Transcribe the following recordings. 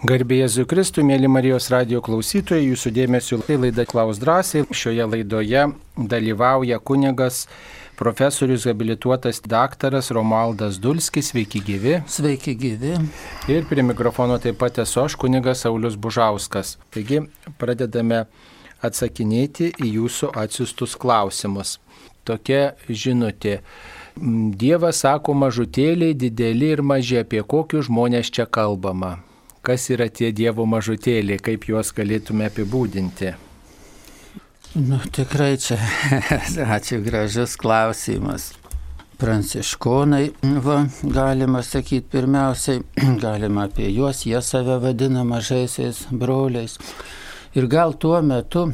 Garbėjai Zukristų, mėly Marijos radio klausytojai, jūsų dėmesio tai laida Klaus drąsiai. Šioje laidoje dalyvauja kunigas profesorius habilituotas daktaras Romualdas Dulskis, sveiki gyvi. Sveiki gyvi. Ir prie mikrofono taip pat esu aš, kunigas Saulis Bužauskas. Taigi pradedame atsakinėti į jūsų atsiustus klausimus. Tokia žinutė. Dievas sako mažutėliai, dideli ir maži, apie kokius žmonės čia kalbama kas yra tie Dievo mažutėliai, kaip juos galėtume apibūdinti? Nu, tikrai čia, ačiū gražus klausimas. Pranciškonai, va, galima sakyti, pirmiausiai, galima apie juos, jie save vadina mažaisiais broliais. Ir gal tuo metu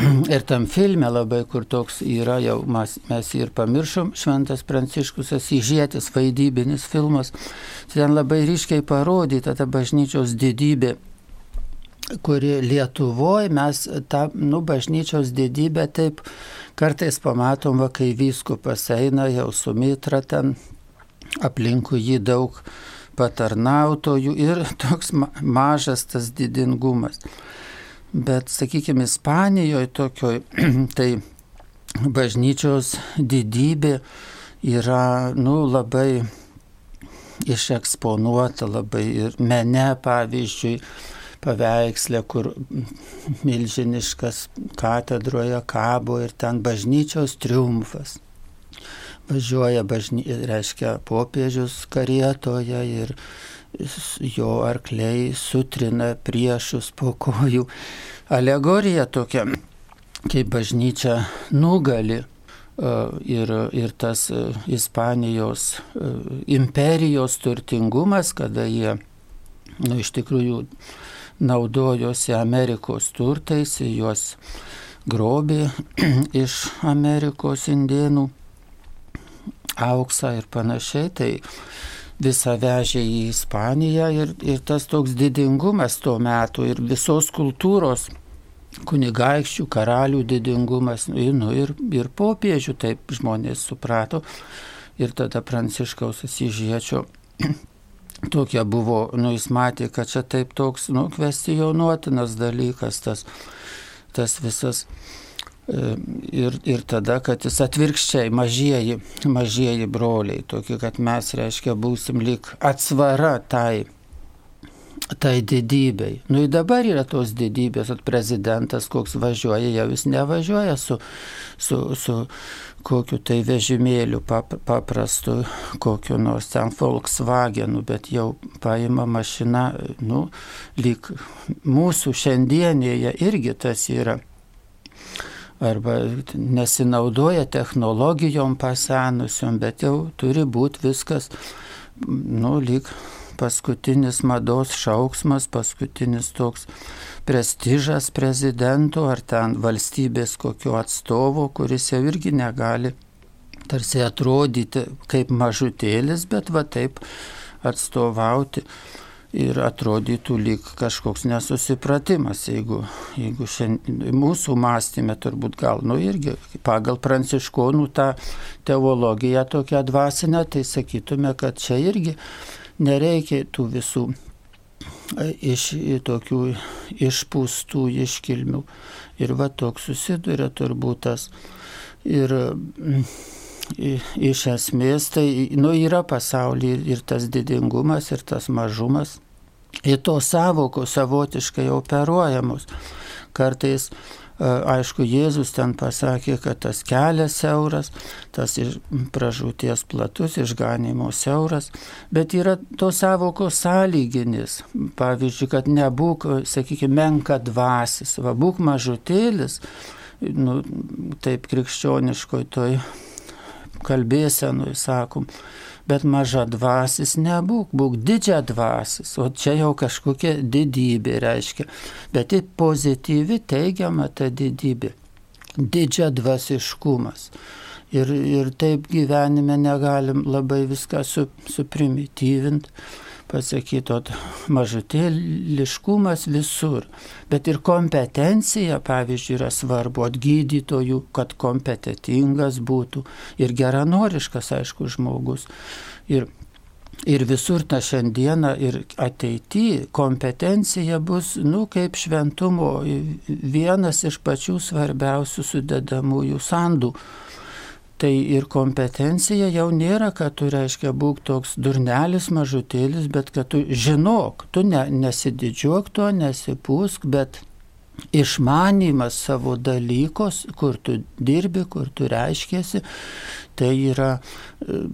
Ir tam filme labai, kur toks yra, jau mes, mes ir pamiršom, Šventas Pranciškus Asyžėtis, vaidybinis filmas, ten labai ryškiai parodyta ta bažnyčios didybė, kuri Lietuvoje mes tą, nu, bažnyčios didybę taip kartais pamatom, va, kai vyskupas eina jau su mitra ten, aplinkui jį daug patarnautojų ir toks mažas tas didingumas. Bet, sakykime, Ispanijoje tokioj, tai bažnyčios didybė yra, nu, labai išeksponuota, labai ir mene, pavyzdžiui, paveikslė, kur milžiniškas katedroje kabo ir ten bažnyčios triumfas. Važiuoja, bažny, reiškia, popiežius karietoje ir jo arkliai sutrina priešus po kojų. Alegorija tokia, kaip bažnyčia nugali e, ir, ir tas e, Ispanijos e, imperijos turtingumas, kada jie nu, iš tikrųjų naudojosi Amerikos turtais, juos grobė iš Amerikos indėnų auksą ir panašiai. Tai visą vežė į Ispaniją ir, ir tas toks didingumas tuo metu ir visos kultūros kunigaikščių, karalių didingumas, nu, nu ir, ir popiežių taip žmonės suprato. Ir tada Pranciškaus Asižiečio tokia buvo, nu jis matė, kad čia taip toks, nu, kvestionuotinas dalykas, tas, tas visas ir, ir tada, kad jis atvirkščiai mažieji, mažieji broliai, tokie, kad mes, reiškia, būsim lik atsvara tai, tai didybei. Nu, dabar yra tos didybės, at prezidentas, koks važiuoja, jau jis nevažiuoja su, su, su kokiu tai vežimėliu pap, paprastu, kokiu nors ten Volkswagenu, bet jau paima mašina, nu, lyg mūsų šiandienėje irgi tas yra arba nesinaudoja technologijom pasenusiom, bet jau turi būti viskas, nu, lyg paskutinis mados šauksmas, paskutinis toks prestižas prezidento ar ten valstybės kokio atstovo, kuris jau irgi negali tarsi atrodyti kaip mažutėlis, bet va taip atstovauti ir atrodytų lyg kažkoks nesusipratimas, jeigu, jeigu šiandien, mūsų mąstymė turbūt gal, nu irgi pagal pranciškonų tą teologiją tokią dvasinę, tai sakytume, kad čia irgi nereikia tų visų e, iš tokių išpūstų iškilmių. Ir va toks susiduria turbūt tas. Ir mm, iš esmės tai nu, yra pasaulyje ir tas didingumas, ir tas mažumas. Ir tos savokos savotiškai operuojamos. Kartais, e, aišku, Jėzus ten pasakė, kad tas kelias siauras, tas pražūties platus, išganimo siauras, bet yra tos savokos sąlyginis. Pavyzdžiui, kad nebūk, sakykime, menka dvasis, va būk mažutėlis, nu, taip krikščioniškoj toj kalbėsenui sakom, bet maža dvasis nebūk, būk didžia dvasis, o čia jau kažkokia didybė reiškia, bet tai pozityvi, teigiama ta didybė, didžia dvasiškumas. Ir, ir taip gyvenime negalim labai viską su, suprimityvinti pasakyti, mažutėliškumas visur. Bet ir kompetencija, pavyzdžiui, yra svarbu atgydytojų, kad kompetitingas būtų ir geranoriškas, aišku, žmogus. Ir Ir visur ta šiandiena ir ateityje kompetencija bus, nu, kaip šventumo vienas iš pačių svarbiausių sudedamųjų sandų. Tai ir kompetencija jau nėra, kad tu reiškia būk toks durnelis, mažutėlis, bet kad tu žinok, tu ne, nesididžiuok to, nesipūsk, bet išmanymas savo dalykos, kur tu dirbi, kur tu reiškėsi, tai yra e,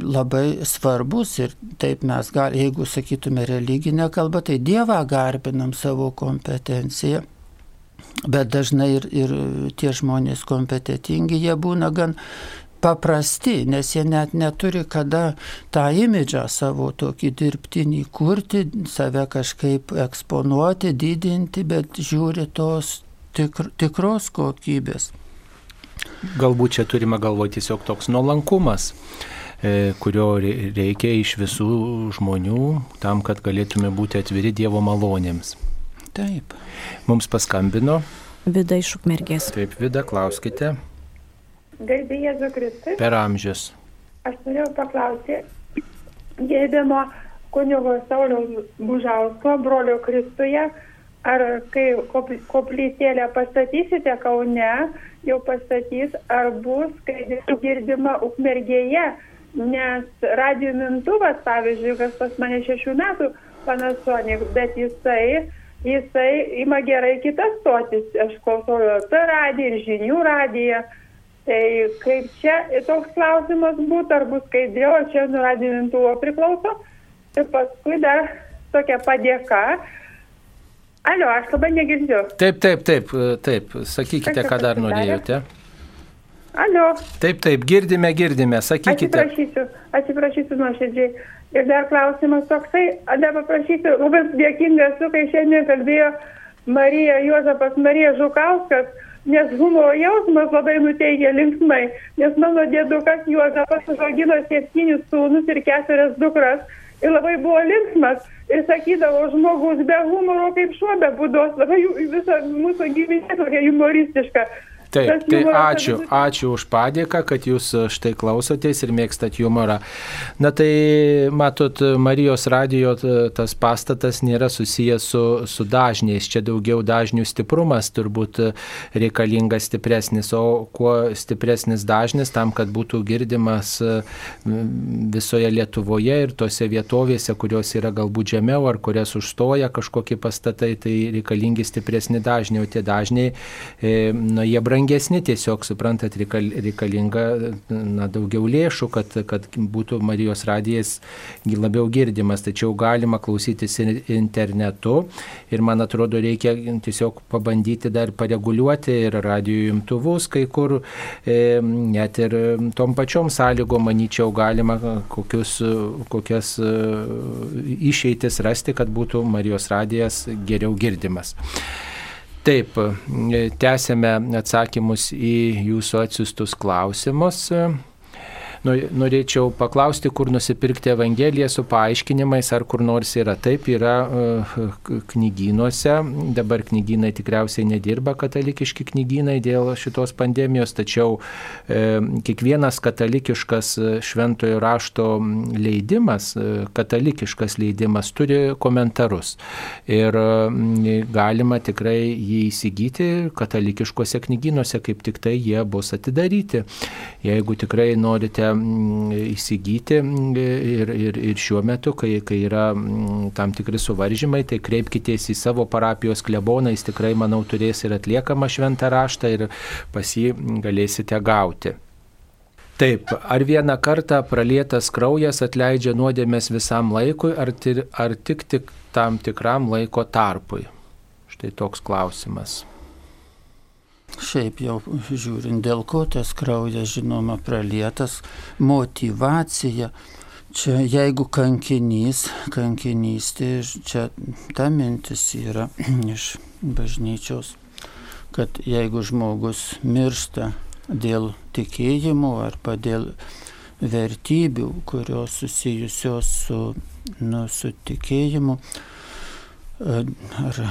labai svarbus ir taip mes galime, jeigu sakytume religinę kalbą, tai Dievą garbinam savo kompetenciją. Bet dažnai ir, ir tie žmonės kompetitingi, jie būna gan paprasti, nes jie net neturi kada tą imidžą savo tokį dirbtinį kurti, save kažkaip eksponuoti, didinti, bet žiūri tos tikr, tikros kokybės. Galbūt čia turime galvoje tiesiog toks nuolankumas e, kurio reikia iš visų žmonių tam, kad galėtume būti atviri Dievo malonėms. Taip. Mums paskambino. Vida iš Ukmergės. Taip, Vida, klauskite. Garbė Jėzų Kristui. Per amžius. Aš norėjau paklausti, gerbėmo kunigo Sauliaus Bužausko, brolio Kristuje, ar kai koplytėlę pastatysite Kaune, jau pastatys, ar bus, kai girdima Ukmergėje, nes radio mintuvas, pavyzdžiui, kas pas mane šešių metų Panasonic, bet jisai, jisai ima gerai kitas stotis, aš klausau per radiją ir žinių radiją. Tai kaip čia toks klausimas būtų, ar bus skaidriau, ar čia nuo radinintuvo priklauso. Ir paskui dar tokia padėka. Alio, aš labai negirdžiu. Taip, taip, taip, taip. Sakykite, ką dar norėjote. Alio. Taip, taip, girdime, girdime, sakykite. Atsiprašysiu, atsiprašysiu nuoširdžiai. Ir dar klausimas toksai, dar paprašysiu, labai dėkinga esu, kai šiandien kalbėjo Marija Juozapas, Marija Žukauskas nes humoro jausmas labai nuteikia linksmai, nes mano dėdukas Juozapas užaugino septynis sūnus ir keturias dukras. Ir labai buvo linksmas. Ir sakydavo žmogus be humoro kaip šuo be būdos, labai visa mūsų giminė tokia humoristiška. Taip, tai ačiū, ačiū už padėką, kad jūs e, štai klausotės ir mėgstat humorą. Na tai, matot, Marijos radijo tas pastatas nėra susijęs su, su dažniais, čia daugiau dažnių stiprumas turbūt reikalingas stipresnis, o kuo stipresnis dažnis tam, kad būtų girdimas e, visoje Lietuvoje ir tose vietovėse, kurios yra galbūt žemiau ar kurias užstoja kažkokie pastatai, tai reikalingi stipresni dažniai, o tie dažniai, e, na, jie brangiai brangesni, tiesiog, suprantat, reikalinga na, daugiau lėšų, kad, kad būtų Marijos radijas labiau girdimas, tačiau galima klausytis internetu ir man atrodo reikia tiesiog pabandyti dar pareguliuoti ir radio imtuvus kai kur, e, net ir tom pačiom sąlygom, manyčiau, galima kokius, kokias e, išeitis rasti, kad būtų Marijos radijas geriau girdimas. Taip, tęsėme atsakymus į jūsų atsiustus klausimus. Norėčiau paklausti, kur nusipirkti Evangeliją su paaiškinimais, ar kur nors yra. Taip, yra e, knygynuose. Dabar knygynai tikriausiai nedirba katalikiški knygynai dėl šitos pandemijos, tačiau e, kiekvienas katalikiškas šventojo rašto leidimas, e, katalikiškas leidimas turi komentarus. Ir galima tikrai jį įsigyti katalikiškose knygynuose, kaip tik tai jie bus atidaryti. Jeigu tikrai norite Mm, įsigyti mm, ir, ir, ir šiuo metu, kai, kai yra mm, tam tikri suvaržymai, tai kreipkitės į savo parapijos kleboną, jis tikrai, manau, turės ir atliekamą šventą raštą ir pas jį galėsite gauti. Taip, ar vieną kartą pralietas kraujas atleidžia nuodėmės visam laikui, ar, ar tik, tik tam tikram laiko tarpui? Štai toks klausimas. Šiaip jau žiūrint, dėl ko tas kraujas, žinoma, pralietas, motivacija. Čia jeigu kankinys, kankinys, tai čia ta mintis yra iš bažnyčios, kad jeigu žmogus miršta dėl tikėjimo arba dėl vertybių, kurios susijusios su, nu, su tikėjimu, ar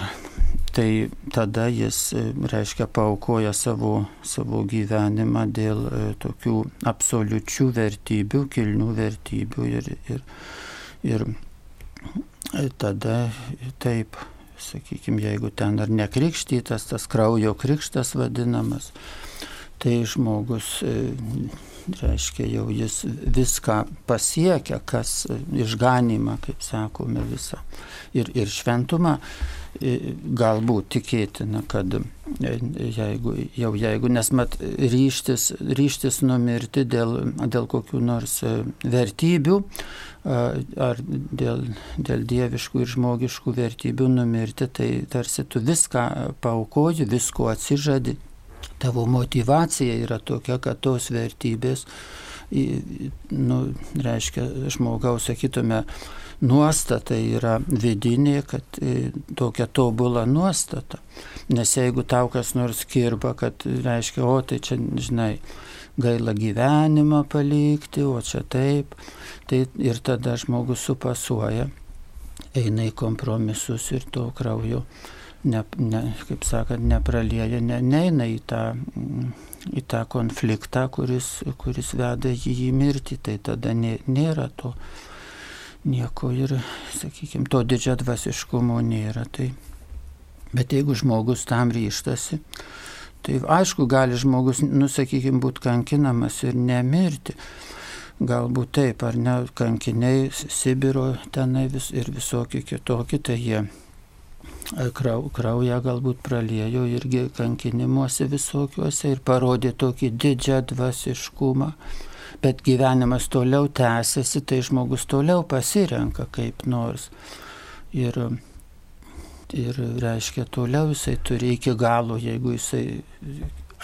tai tada jis, e, reiškia, paukoja savo, savo gyvenimą dėl e, tokių absoliučių vertybių, kilnių vertybių ir, ir, Ir tada taip, sakykime, jeigu ten ar nekrikštytas, tas kraujo krikštas vadinamas, tai žmogus reiškia jau jis viską pasiekia, kas išganimą, kaip sakome, visą. Ir, ir šventumą galbūt tikėtina, kad jeigu, jau jeigu, nes mat ryštis, ryštis numirti dėl, dėl kokių nors vertybių ar dėl, dėl dieviškų ir žmogiškų vertybių numirti, tai tarsi tu viską paukoji, visko atsižadi, tavo motivacija yra tokia, kad tos vertybės, nu, reiškia, žmogaus, sakytume, nuostata yra vidinė, kad e, tokia tobula nuostata. Nes jeigu tau kas nors kirba, kad reiškia, o tai čia, žinai, gaila gyvenimą palikti, o čia taip, tai ir tada žmogus supasuoja, eina į kompromisus ir to kraujo ne, ne, kaip sakant, nepralieja, ne, neina į tą, į tą konfliktą, kuris, kuris veda jį į mirtį, tai tada nė, nėra to nieko ir, sakykime, to didžia dvasiškumo nėra. Tai, bet jeigu žmogus tam ryštasi, tai aišku, gali žmogus, nusakykime, būti kankinamas ir nemirti. Galbūt taip, ar ne, kankiniai Sibiro tenai vis, ir visokie kitokie, tai jie krau, kraują galbūt praliejo irgi kankinimuose visokiuose ir parodė tokį didžią dvasiškumą. Bet gyvenimas toliau tęsiasi, tai žmogus toliau pasirenka kaip nors. Ir, ir reiškia, toliau jisai turi iki galo, jeigu jisai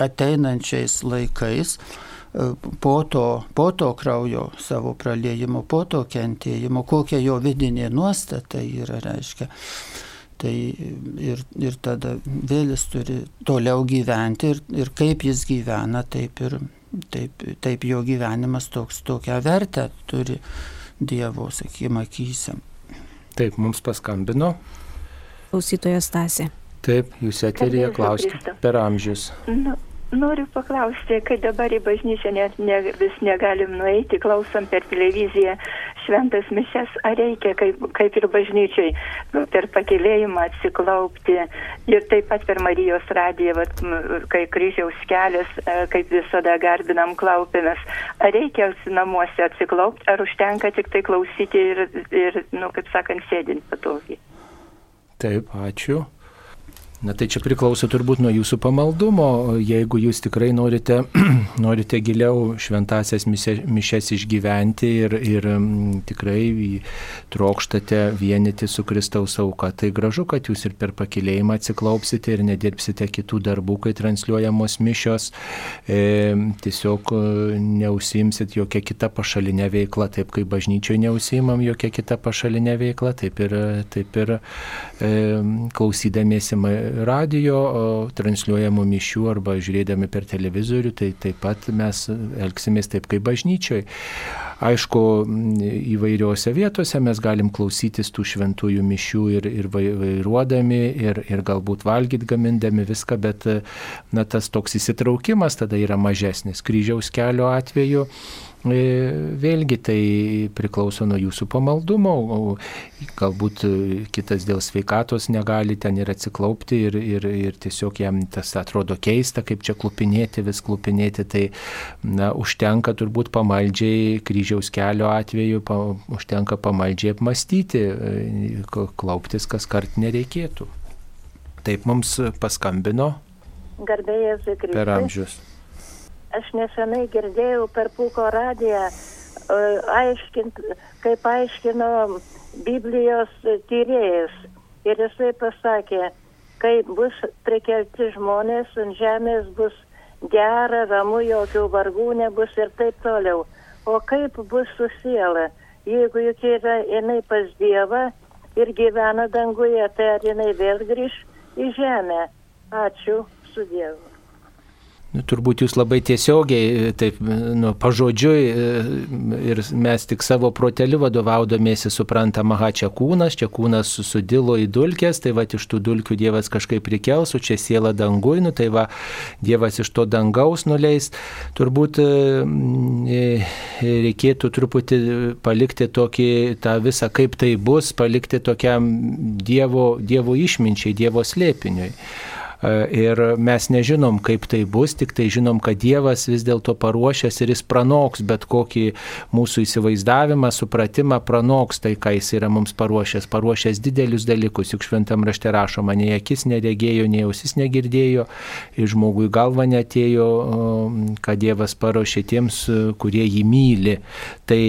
ateinančiais laikais po to, po to kraujo savo praliejimo, po to kentėjimo, kokia jo vidinė nuostata yra, reiškia, Tai ir, ir tada vėl jis turi toliau gyventi ir, ir kaip jis gyvena, taip ir taip, taip jo gyvenimas toks, tokią vertę turi Dievo, sakykime, akise. Taip, mums paskambino. Klausytojas Stasė. Taip, jūs eterija klauskite per amžius. Nu, Noriu paklausti, kai dabar į bažnyčią net ne, vis negalim nueiti, klausom per televiziją šventas mišes, ar reikia, kaip, kaip ir bažnyčiai, nu, per pakilėjimą atsiklaupti ir taip pat per Marijos radiją, vat, kai kryžiaus kelias, e, kaip visada garbinam klaupėmės, ar reikia namuose atsiklaupti, ar užtenka tik tai klausyti ir, ir nu, kaip sakant, sėdint patogiai. Taip, ačiū. Na tai čia priklauso turbūt nuo jūsų pamaldumo. Jeigu jūs tikrai norite, norite giliau šventasias mišes išgyventi ir, ir tikrai trokštate vienyti su Kristaus auka, tai gražu, kad jūs ir per pakilėjimą atsiklaupsite ir nedirbsite kitų darbų, kai transliuojamos mišios. E, tiesiog e, neusimsit jokia kita pašalinė veikla, taip kaip bažnyčioje neusimam jokia kita pašalinė veikla, taip ir, taip ir e, klausydamiesi radio transliuojamų mišių arba žiūrėdami per televizorių, tai taip pat mes elgsimės taip kaip bažnyčioje. Aišku, įvairiuose vietose mes galim klausytis tų šventųjų mišių ir, ir vairuodami, ir, ir galbūt valgyti gamindami viską, bet na, tas toks įsitraukimas tada yra mažesnis. Kryžiaus kelio atveju vėlgi tai priklauso nuo jūsų pamaldumo, galbūt kitas dėl sveikatos negali ten ir atsiklaupti ir, ir, ir tiesiog jam tas atrodo keista, kaip čia klupinėti, vis klupinėti, tai na, užtenka turbūt pamaldžiai kryžiaus kelio atveju, pa, užtenka pamaldžiai apmastyti, e, klauptis kas kart nereikėtų. Taip mums paskambino. Garbėjai Zikristai. Per amžius aš nesenai girdėjau per Pūko radiją, aiškint, kaip aiškino Biblijos tyrėjas. Ir jisai pasakė, kai bus prikelti žmonės, ant žemės bus gera, ramu, jokių vargų nebus ir taip toliau. O kaip bus su siela, jeigu juk yra jinai pas Dievą ir gyvena danguje, tai ar jinai vėl grįž į žemę? Ačiū su Dievu. Nu, turbūt jūs labai tiesiogiai, taip, nu, pažodžiui ir mes tik savo proteliu vadovaudomėsi suprantam, aha, čia kūnas, čia kūnas sudilo į dulkės, tai va iš tų dulkių Dievas kažkaip prikels, o čia siela dangui, nu, tai va Dievas iš to dangaus nuleis. Turbūt reikėtų truputį palikti tokį tą visą, kaip tai bus, palikti tokiam Dievo, dievo išminčiai, Dievo slėpiniui. Ir mes nežinom, kaip tai bus, tik tai žinom, kad Dievas vis dėlto paruošęs ir jis pranoks bet kokį mūsų įsivaizdavimą, supratimą, pranoks tai, ką jis yra mums paruošęs. Paruošęs didelius dalykus, juk šventam rašte rašoma, nei akis neregėjo, nei ausis negirdėjo, ir žmogui galva netėjo, kad Dievas paruošė tiems, kurie jį myli. Tai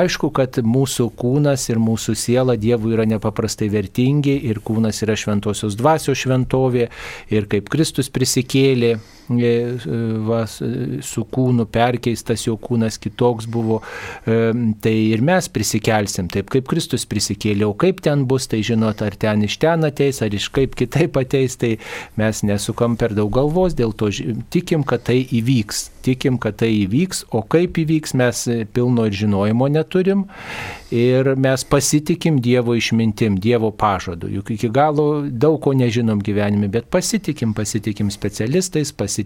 aišku, kad mūsų kūnas ir mūsų siela Dievui yra nepaprastai vertingi ir kūnas yra šventosios dvasios šventovė šlovė ir kaip Kristus prisikėlė, va, su kūnu perkeistas jo kūnas kitoks buvo, e, tai ir mes prisikelsim, taip kaip Kristus prisikėlė, o kaip ten bus, tai žinot, ar ten iš ten ateis, ar iš kaip kitaip ateis, tai mes nesukam per daug galvos, dėl to tikim, kad tai įvyks, tikim, kad tai įvyks, o kaip įvyks mes pilno ir žinojimo neturim. Ir mes pasitikim Dievo išmintim, Dievo pažadu. Juk iki galo daug ko nežinom gyvenime, bet pasitikim, pasitikim specialistais, pasitikim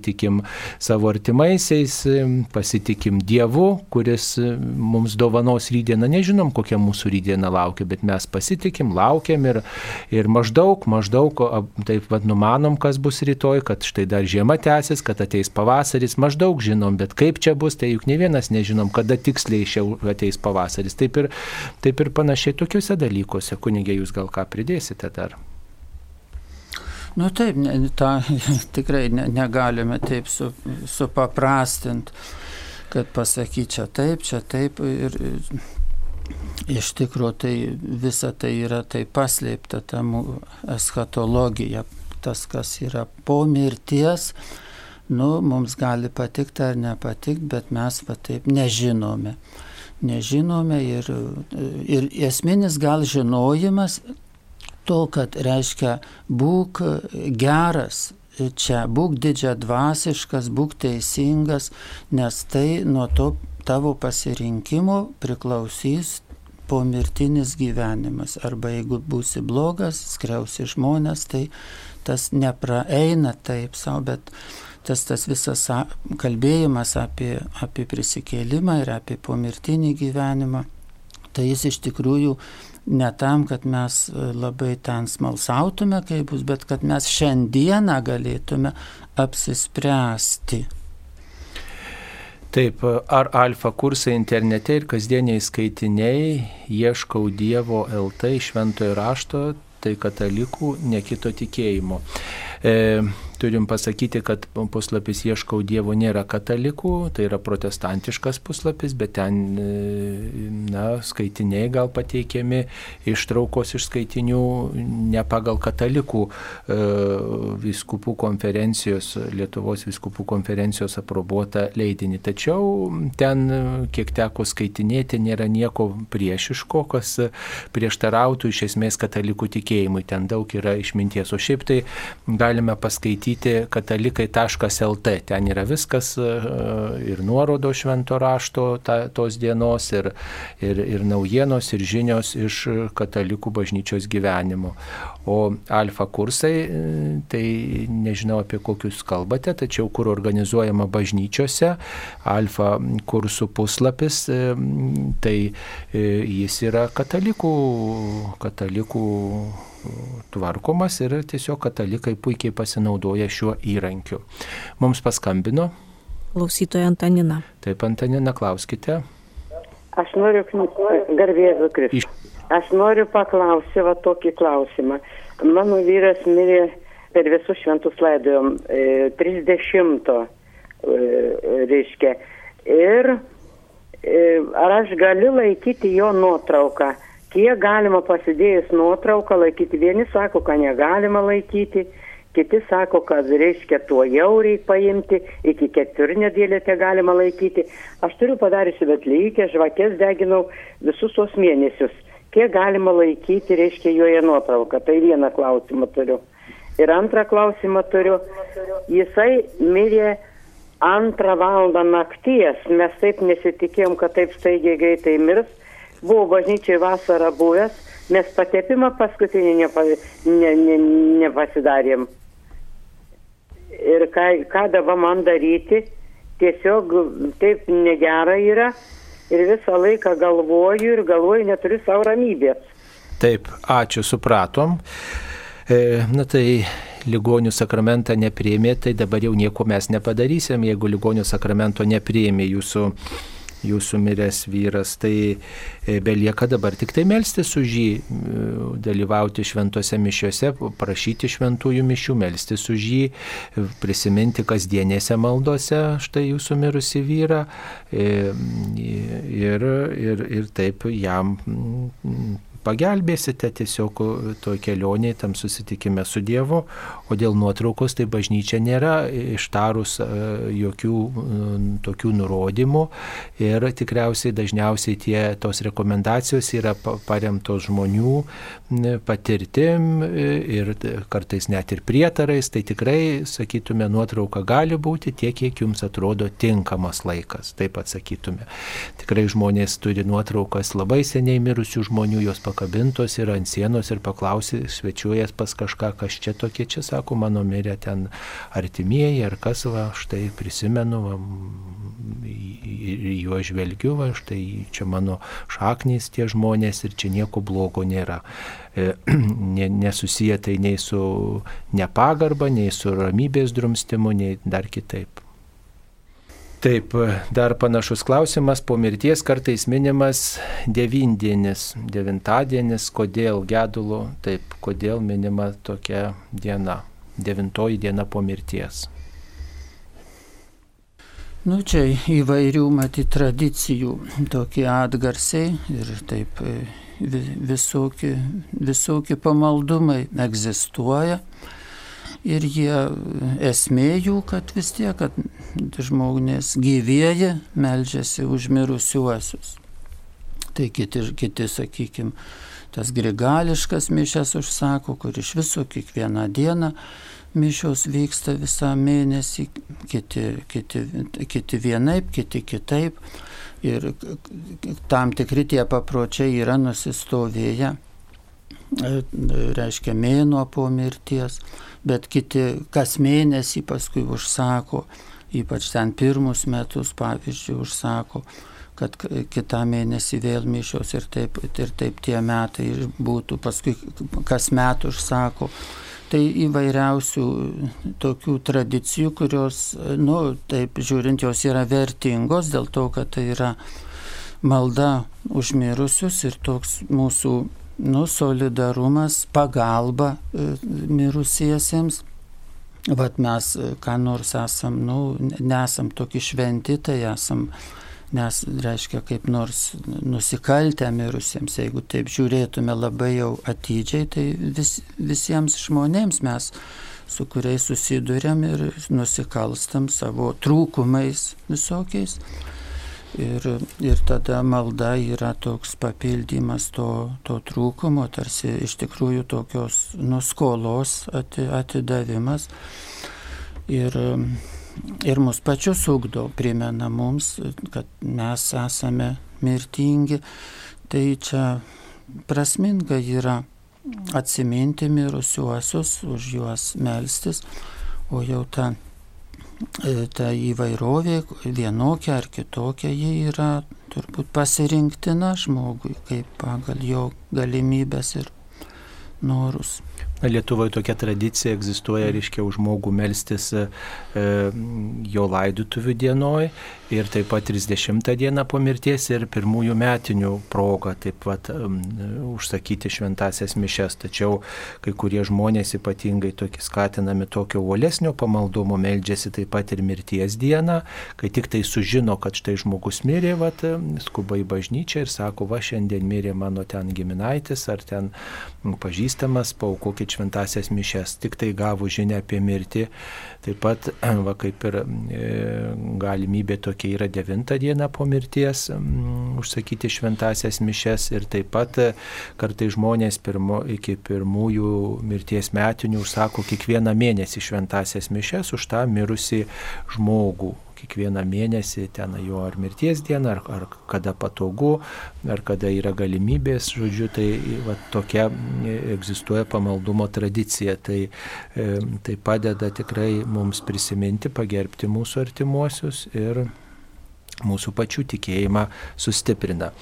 savo artimaisiais, pasitikim Dievu, kuris mums dovanos rydieną. Nežinom, kokia mūsų rydiena laukia, bet mes pasitikim, laukiam ir, ir maždaug, maždaug taip vad numanom, kas bus rytoj, kad štai dar žiema tęsis, kad ateis pavasaris, maždaug žinom, bet kaip čia bus, tai juk ne vienas nežinom, kada tiksliai šia ateis pavasaris. Taip ir Taip ir panašiai tokiuose dalykuose, kunigė, jūs gal ką pridėsite dar? Nu taip, ne, ta, tikrai ne, negalime taip su, supaprastinti, kad pasakyti čia taip, čia taip ir iš tikrųjų tai visa tai yra taip paslėpta, ta eschatologija, tas, kas yra po mirties, nu, mums gali patikti ar nepatikti, bet mes va taip nežinome. Nežinome ir, ir esminis gal žinojimas to, kad reiškia būk geras čia, būk didžia dvasiškas, būk teisingas, nes tai nuo to tavo pasirinkimo priklausys pomirtinis gyvenimas. Arba jeigu būsi blogas, skriausi žmonės, tai tas nepraeina taip savo, bet tas, tas visas kalbėjimas apie, apie prisikėlimą ir apie pomirtinį gyvenimą, tai jis iš tikrųjų ne tam, kad mes e, labai ten smalsautume, kaip bus, bet kad mes šiandieną galėtume apsispręsti. Taip, ar alfa kursai internete ir kasdieniai skaitiniai ieškau Dievo LT šventojo rašto, tai katalikų nekito tikėjimo. E, turim pasakyti, kad puslapis Ieškau Dievo nėra katalikų, tai yra protestantiškas puslapis, bet ten e, na, skaitiniai gal pateikiami ištraukos iš skaitinių ne pagal katalikų e, viskupų konferencijos, Lietuvos viskupų konferencijos aprobuotą leidinį. Tačiau ten, kiek teko skaitinėti, nėra nieko priešiško, kas prieštarautų iš esmės katalikų tikėjimui. Ten daug yra išminties. O šiaip tai galime paskaityti skaityti katalikai.lt. Ten yra viskas e, ir nuorodo švento rašto ta, tos dienos, ir, ir, ir naujienos, ir žinios iš katalikų bažnyčios gyvenimo. O alfa kursai, e, tai nežinau apie kokius kalbate, tačiau kur organizuojama bažnyčiose, alfa kursų puslapis, e, tai jis yra katalikų, katalikų tvarkomas ir tiesiog katalikai puikiai pasinaudoja šiuo įrankiu. Mums paskambino. Klausytoja Antanina. Taip, Antanina, klauskite. Aš noriu, garbėzu Kristus. Aš noriu paklausyti va tokį klausimą. Mano vyras mirė per visus šventus laidojom e, 30, e, reiškia. Ir e, ar aš galiu laikyti jo nuotrauką? Kiek galima pasidėjus nuotrauką laikyti. Vieni sako, kad negalima laikyti, kiti sako, kad reiškia tuo jau reikia paimti, iki ketvirnio dėlėte galima laikyti. Aš turiu padariusi betlykę, žvakės deginau visus tos mėnesius. Kiek galima laikyti, reiškia, joje nuotrauką. Tai vieną klausimą turiu. Ir antrą klausimą turiu. Jisai mirė antrą valandą nakties. Mes taip nesitikėjom, kad taip staigiai greitai mirs. Buvo bažnyčiai vasarą buvęs. Mes patepimą paskutinį nepa, ne, ne, nepasidarėm. Ir ką, ką dabar man daryti? Tiesiog taip negera yra. Ir visą laiką galvoju ir galvoju, neturiu savo ramybės. Taip, ačiū, supratom. E, na tai ligonių sakramentą nepriėmė, tai dabar jau nieko mes nepadarysim, jeigu ligonių sakramento nepriėmė jūsų, jūsų miręs vyras, tai e, belieka dabar tik tai melstis už jį, e, dalyvauti šventose mišiuose, prašyti šventųjų mišių, melstis už jį, prisiminti kasdienėse maldose štai jūsų mirusi vyrą ir, ir, ir taip jam pagelbėsite tiesiog toj kelionėje, tam susitikime su Dievu, o dėl nuotraukos tai bažnyčia nėra ištarus e, jokių tokių nurodymų. Ir tikriausiai dažniausiai tie tos rekomendacijos yra paremtos žmonių patirtim e, ir kartais net ir prietarais, tai tikrai, sakytume, nuotrauka gali būti tiek, kiek jums atrodo tinkamas laikas, taip atsakytume. Tikrai žmonės turi nuotraukas labai seniai mirusių žmonių, jos pakankamai pakabintos ir ant sienos ir paklausė, svečiuojas pas kažką, kas čia tokie, čia sako, mano mirė ten artimieji ar kas, va, štai prisimenu, va, juo žvelgiu, va, štai čia mano šaknys tie žmonės ir čia nieko blogo nėra. E, nesusiję tai nei su nepagarba, nei su ramybės drumstimu, nei dar kitaip. Taip, dar panašus klausimas, po mirties kartais minimas devindienis, devintadienis, kodėl gedulo, taip, kodėl minima tokia diena, devintoji diena po mirties. Nu, čia įvairių matyti tradicijų, tokie atgarsiai ir taip e, visokie, visokie pamaldumai egzistuoja. Ir jie esmė jų, kad vis tiek, kad žmonės gyvėja, melžiasi už mirusiuosius. Tai kiti, kiti sakykime, tas grigališkas mišęs užsako, kur iš viso kiekvieną dieną mišios vyksta visą mėnesį, kiti, kiti, kiti vienaip, kiti kitaip. Ir tam tikri tie papročiai yra nusistovėję, reiškia mėnuo po mirties bet kiti kas mėnesį paskui užsako, ypač ten pirmus metus, pavyzdžiui, užsako, kad kitą mėnesį vėl mišios ir taip, ir taip tie metai būtų, paskui kas metų užsako. Tai įvairiausių tokių tradicijų, kurios, nu, taip žiūrint, jos yra vertingos dėl to, kad tai yra malda užmirusius ir toks mūsų nu, solidarumas, pagalba e, mirusiesiems. Vat mes, e, ką nors esam, nu, nesam tokie šventi, tai esam, nes reiškia kaip nors nusikaltę mirusiems, jeigu taip žiūrėtume labai jau atidžiai, tai vis, visiems žmonėms mes su kuriais susidurėm ir nusikalstam savo trūkumais visokiais. Ir, ir tada malda yra toks papildymas to, to trūkumo, tarsi iš tikrųjų tokios nuskolos ati, atidavimas. Ir, ir mus pačius ugdo, primena mums, kad mes esame mirtingi. Tai čia prasminga yra atsiminti mirusiuosius, už juos melstis, o jau ta ta įvairovė vienokia ar kitokia, ji yra turbūt pasirinktina žmogui, kaip pagal jo galimybės ir norus. Lietuvoje tokia tradicija egzistuoja, reiškia, už žmogų melstis e, jo laidotuvių dienoj ir taip pat 30 dieną po mirties ir pirmųjų metinių progą taip pat um, užsakyti šventasias mišes. Tačiau kai kurie žmonės ypatingai tokie skatinami tokio uolesnio pamaldumo meldžiasi taip pat ir mirties dieną, kai tik tai sužino, kad štai žmogus mirė, vat, skuba į bažnyčią ir sako, va šiandien mirė mano ten giminaitis ar ten pažįstamas, paukokit šventasias mišes, tik tai gavo žinę apie mirtį. Taip pat, va, kaip ir e, galimybė tokia yra 9 diena po mirties m, užsakyti šventasias mišes ir taip pat e, kartai žmonės pirmo, iki pirmųjų mirties metinių užsako kiekvieną mėnesį šventasias mišes už tą mirusį žmogų kiekvieną mėnesį, ten jo ar mirties diena, ar, ar kada patogu, ar kada yra galimybės, žodžiu, tai va, tokia egzistuoja pamaldumo tradicija. Tai, e, tai padeda tikrai mums prisiminti, pagerbti mūsų artimuosius ir mūsų pačių tikėjimą sustiprina.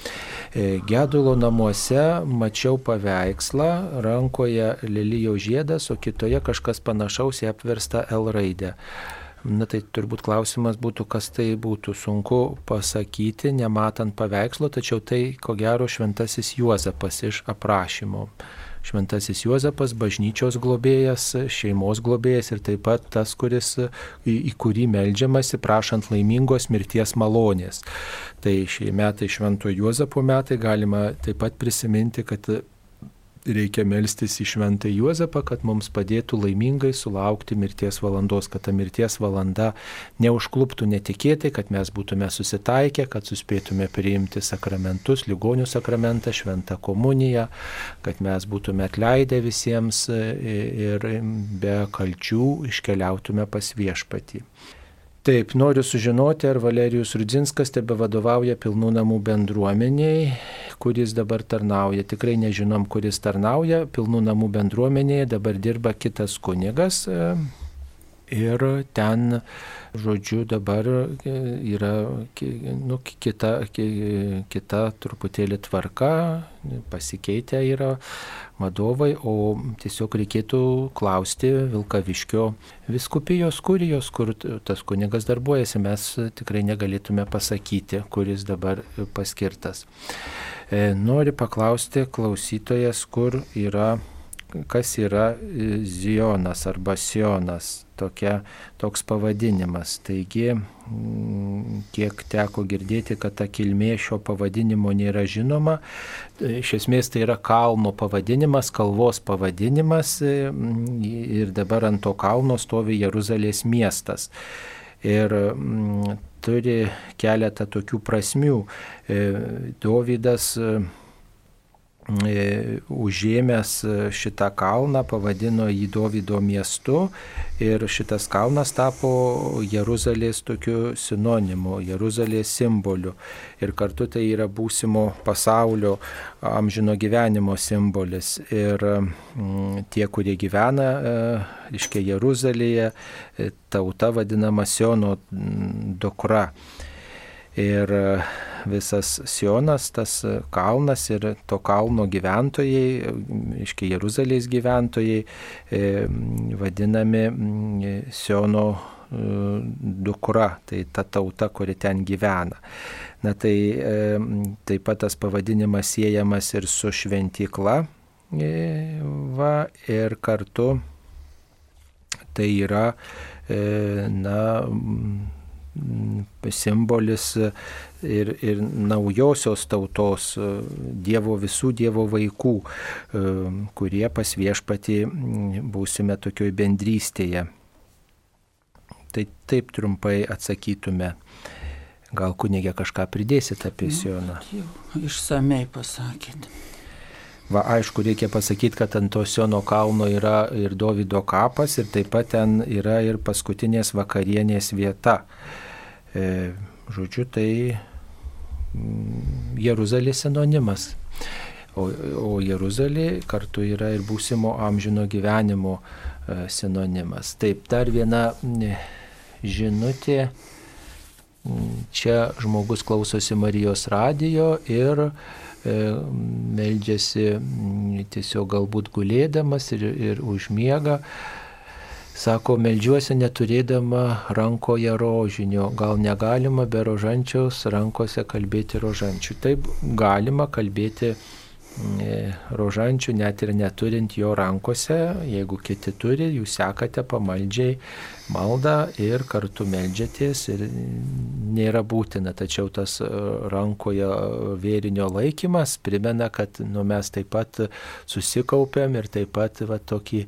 E, Gedulo namuose mačiau paveikslą, rankoje lelyjo žiedas, o kitoje kažkas panašaus į apverstą L raidę. Na tai turbūt klausimas būtų, kas tai būtų sunku pasakyti, nematant paveikslo, tačiau tai ko gero šventasis Juozapas iš aprašymo. Šventasis Juozapas, bažnyčios globėjas, šeimos globėjas ir taip pat tas, kuris, į, į kurį melžiamasi prašant laimingos mirties malonės. Tai šie metai švento Juozapo metai galima taip pat prisiminti, kad reikia melstis į šventą Juozapą, kad mums padėtų laimingai sulaukti mirties valandos, kad ta mirties valanda neužkluptų netikėtai, kad mes būtume susitaikę, kad suspėtume priimti sakramentus, ligonių sakramentą, šventą komuniją, kad mes būtume atleidę visiems e, ir be kalčių iškeliautume pas viešpatį. Taip, noriu sužinoti, ar Valerijus Rudzinskas tebe vadovauja pilnų namų bendruomeniai, kuris dabar tarnauja. Tikrai nežinom, kuris tarnauja. Pilnų namų bendruomenėje dabar dirba kitas kunigas e, ir ten žodžiu, dabar e, yra nu, kita, kita truputėlį tvarka, pasikeitę yra vadovai, o tiesiog reikėtų klausti Vilkaviškio viskupijos kurijos, kur tas kunigas darbuojasi, mes tikrai negalėtume pasakyti, kuris dabar paskirtas. E, noriu paklausti klausytojas, kur yra kas yra e, Zionas arba Sionas, tokia, toks pavadinimas. Taigi, mm, kiek teko girdėti, kad ta kilmė šio pavadinimo nėra žinoma, iš esmės tai yra kalno pavadinimas, kalvos pavadinimas e, ir dabar ant to kalno stovi Jeruzalės miestas. Ir m, turi keletą tokių prasmių. Dovydas E, užėmęs šitą kalną, pavadino jį Dovido miestu ir šitas kalnas tapo Jeruzalės tokiu sinonimu, Jeruzalės simboliu. Ir kartu tai yra būsimo pasaulio amžino gyvenimo simbolis. Ir mm, tie, kurie gyvena, e, iškia Jeruzalėje, e, tauta vadinama Siono mm, dukra. Ir visas Sionas, tas kalnas ir to kalno gyventojai, iški Jeruzalės gyventojai, e, vadinami Siono e, dukra, tai ta tauta, kuri ten gyvena. Na tai e, taip pat tas pavadinimas siejamas ir su šventykla, va, ir kartu tai yra, na, simbolis ir, ir naujosios tautos, e, Dievo visų Dievo vaikų, e, kurie pas viešpatį būsime tokioj bendrystėje. Tai taip trumpai atsakytume. Gal kunigė kažką pridėsit apie nu, Sioną? Išsamei pasakėt. Va, aišku, reikia pasakyti, kad ant to Siono kalno yra ir Davido kapas ir taip pat ten yra ir paskutinės vakarienės vieta. E, žodžiu, tai Jeruzalė sinonimas. O, o Jeruzalė kartu yra ir būsimo amžino gyvenimo e, sinonimas. Taip, dar viena žinutė. Čia žmogus klausosi Marijos radijo ir e, meldžiasi tiesiog galbūt gulėdamas ir, ir užmiega. Sako, melžiuosi neturėdama rankoje rožinio, gal negalima be rožančiaus rankose kalbėti rožančių. Taip galima kalbėti e, rožančių, net ir neturint jo rankose, jeigu kiti turi, jūs sekate pamaldžiai maldą ir kartu melžiatės ir nėra būtina, tačiau tas e, rankoje vėrinio laikymas primena, kad nu, mes taip pat susikaupiam ir taip pat va, tokį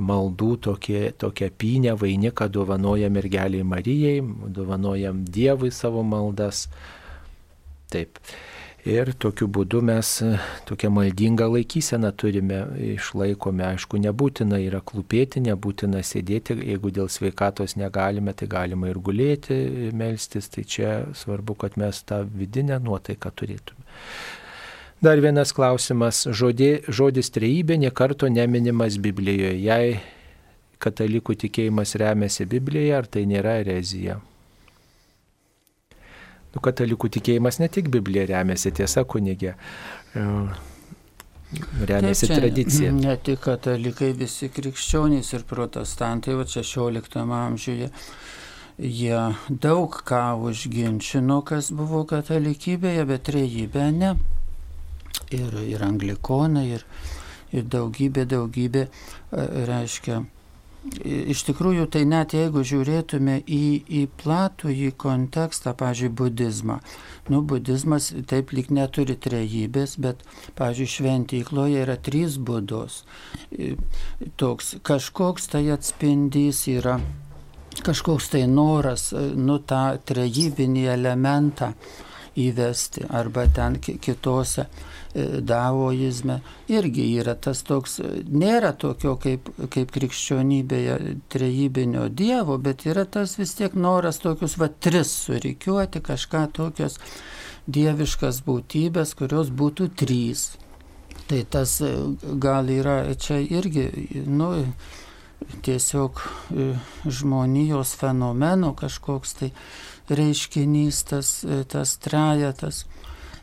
maldų, tokį, tokią pynę vainiką dovanojam mergeliai Marijai, dovanojam Dievui savo maldas. Taip. Ir tokiu būdu mes e, tokią maldingą laikyseną turime, išlaikome, aišku, nebūtina yra klūpėti, nebūtina sėdėti, jeigu dėl sveikatos negalime, tai galima ir gulėti, melstis, tai čia svarbu, kad mes tą vidinę nuotaiką turėtume. Dar vienas klausimas. Žodė, žodis trejybė niekarto neminimas Biblijoje. Jei katalikų tikėjimas remiasi Biblijoje, ar tai nėra erezija? Nu, katalikų tikėjimas ne tik Biblija remiasi, tiesa, kunigė. E, remiasi tradicija. Ne tik katalikai, visi krikščionys ir protestantai, va 16 amžiuje, jie daug ką užginčino, kas buvo katalikybėje, bet trejybė ne. Ir, ir anglikonai, ir, ir daugybė, daugybė, e, reiškia, Iš tikrųjų, tai net jeigu žiūrėtume į, į platų į kontekstą, pavyzdžiui, budizmą. Nu, budizmas taip lik neturi trejybės, bet, pavyzdžiui, šventykloje yra trys būdos. Toks kažkoks tai atspindys yra, kažkoks tai noras, nu, tą trejybinį elementą įvesti arba ten kitose E, daoizme irgi yra tas toks, nėra tokio kaip, kaip krikščionybėje trejybinio dievo, bet yra tas vis tiek noras tokius va tris surikiuoti, kažką tokios dieviškas būtybės, kurios būtų trys. Tai tas e, gal yra čia irgi, nu, tiesiog e, žmonijos fenomeno kažkoks tai reiškinys, tas, tas trajetas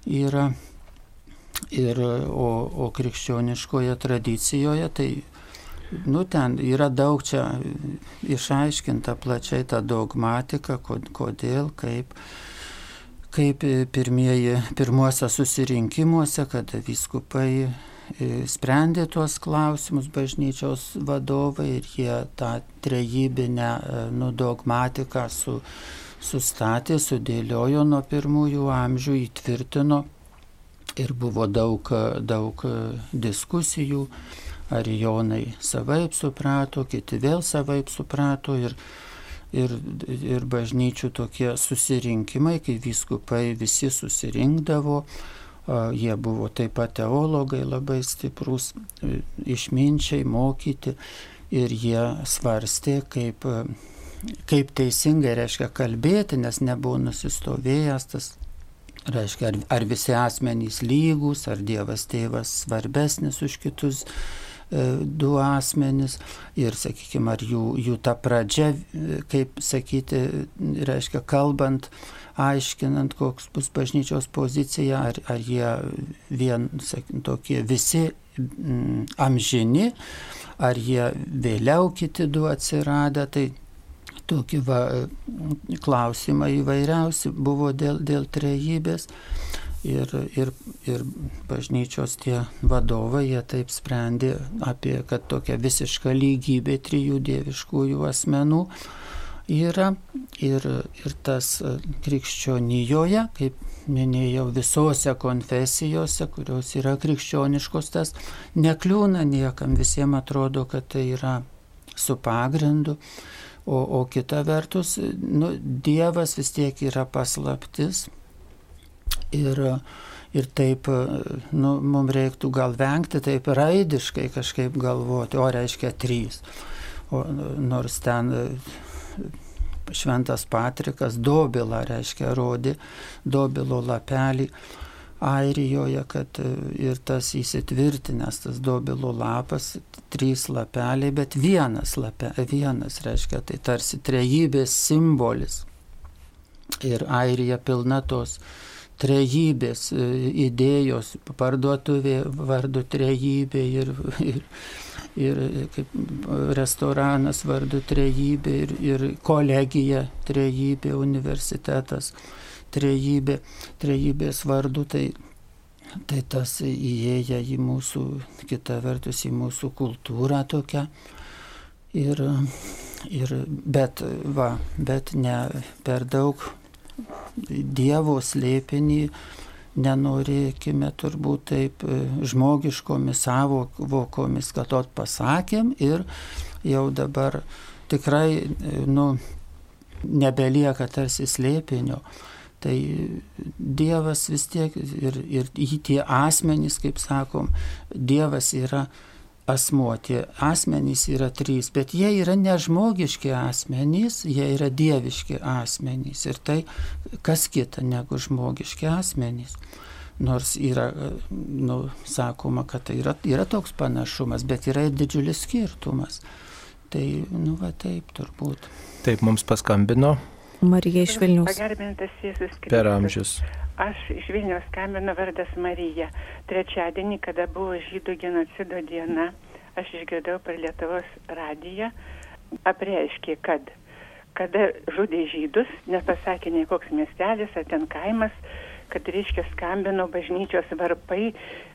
yra Ir, o, o krikščioniškoje tradicijoje tai nu, ten yra daug čia išaiškinta plačiai ta dogmatika, kodėl, kaip, kaip pirmieji, pirmuose susirinkimuose, kada viskupai e, sprendė tuos klausimus bažnyčios vadovai ir jie tą trejybinę e, nu, dogmatiką su, sustatė, sudėliojo nuo pirmųjų amžių, įtvirtino ir buvo daug, daug diskusijų, ar Jonai savaip suprato, kiti vėl savaip suprato ir, ir, ir bažnyčių tokie susirinkimai, kai vyskupai visi susirinkdavo, jie buvo taip pat teologai labai stiprus, išminčiai mokyti ir jie svarstė, kaip, kaip teisingai reiškia kalbėti, nes nebuvo nusistovėjęs tas Reiškia, ar, ar visi asmenys lygus, ar Dievas tėvas svarbesnis už kitus e, du asmenys. Ir, sakykime, ar jų, jų ta pradžia, e, kaip sakyti, reiškia, kalbant, aiškinant, koks bus bažnyčios pozicija, ar, ar jie vien, sakykime, tokie visi mm, amžini, ar jie vėliau kiti du atsiradę, tai tokie va, klausimai įvairiausi buvo dėl, dėl trejybės. Ir, ir, ir bažnyčios tie vadovai, jie taip sprendė apie, kad tokia visiška lygybė trijų dieviškųjų asmenų yra. Ir, ir tas krikščionijoje, kaip minėjau, visose konfesijose, kurios yra krikščioniškos, tas nekliūna niekam, visiems atrodo, kad tai yra su pagrindu. O, o kita vertus, nu, Dievas vis tiek yra paslaptis. Ir, ir taip, nu, mums reiktų gal vengti taip raidiškai kažkaip galvoti, o reiškia trys. O, nors ten šventas Patrikas dobilą reiškia rodi, dobilo lapelį Airijoje, kad ir tas įsitvirtinęs, tas dobilo lapas, trys lapeliai, bet vienas lapė, vienas reiškia, tai tarsi trejybės simbolis. Ir Airija pilna tos trejybės e, idėjos, parduotuvė vardu trejybė ir, ir, ir kaip restoranas vardu trejybė ir, ir kolegija trejybė, universitetas trejybė, trejybės vardu, tai Tai tas įėję į mūsų, kita vertus, į mūsų kultūrą tokią. Ir, ir bet, va, bet ne per daug Dievo slėpinį nenorėkime turbūt taip e, žmogiškomis savokomis, kad ot pasakėm ir jau dabar tikrai, e, nu, nebelieka tarsi slėpinio. Tai Dievas vis tiek ir, ir tie asmenys, kaip sakom, Dievas yra asmuo, tie asmenys yra trys, bet jie yra nežmogiški asmenys, jie yra dieviški asmenys. Ir tai kas kita negu žmogiški asmenys. Nors yra, nu, sakoma, kad tai yra, yra toks panašumas, bet yra ir didžiulis skirtumas. Tai, nu, va taip turbūt. Taip mums paskambino. Marija iš Vilnius. Pagarbintas Jėzus Kristus. Per amžius. Aš iš Vilnius skambinu vardas Marija. Trečiadienį, kada buvo žydų genocido diena, aš išgirdau per Lietuvos radiją, apreiškė, kad kada žudė žydus, nepasakė nei koks miestelis ar ten kaimas, kad reiškia skambino bažnyčios varpai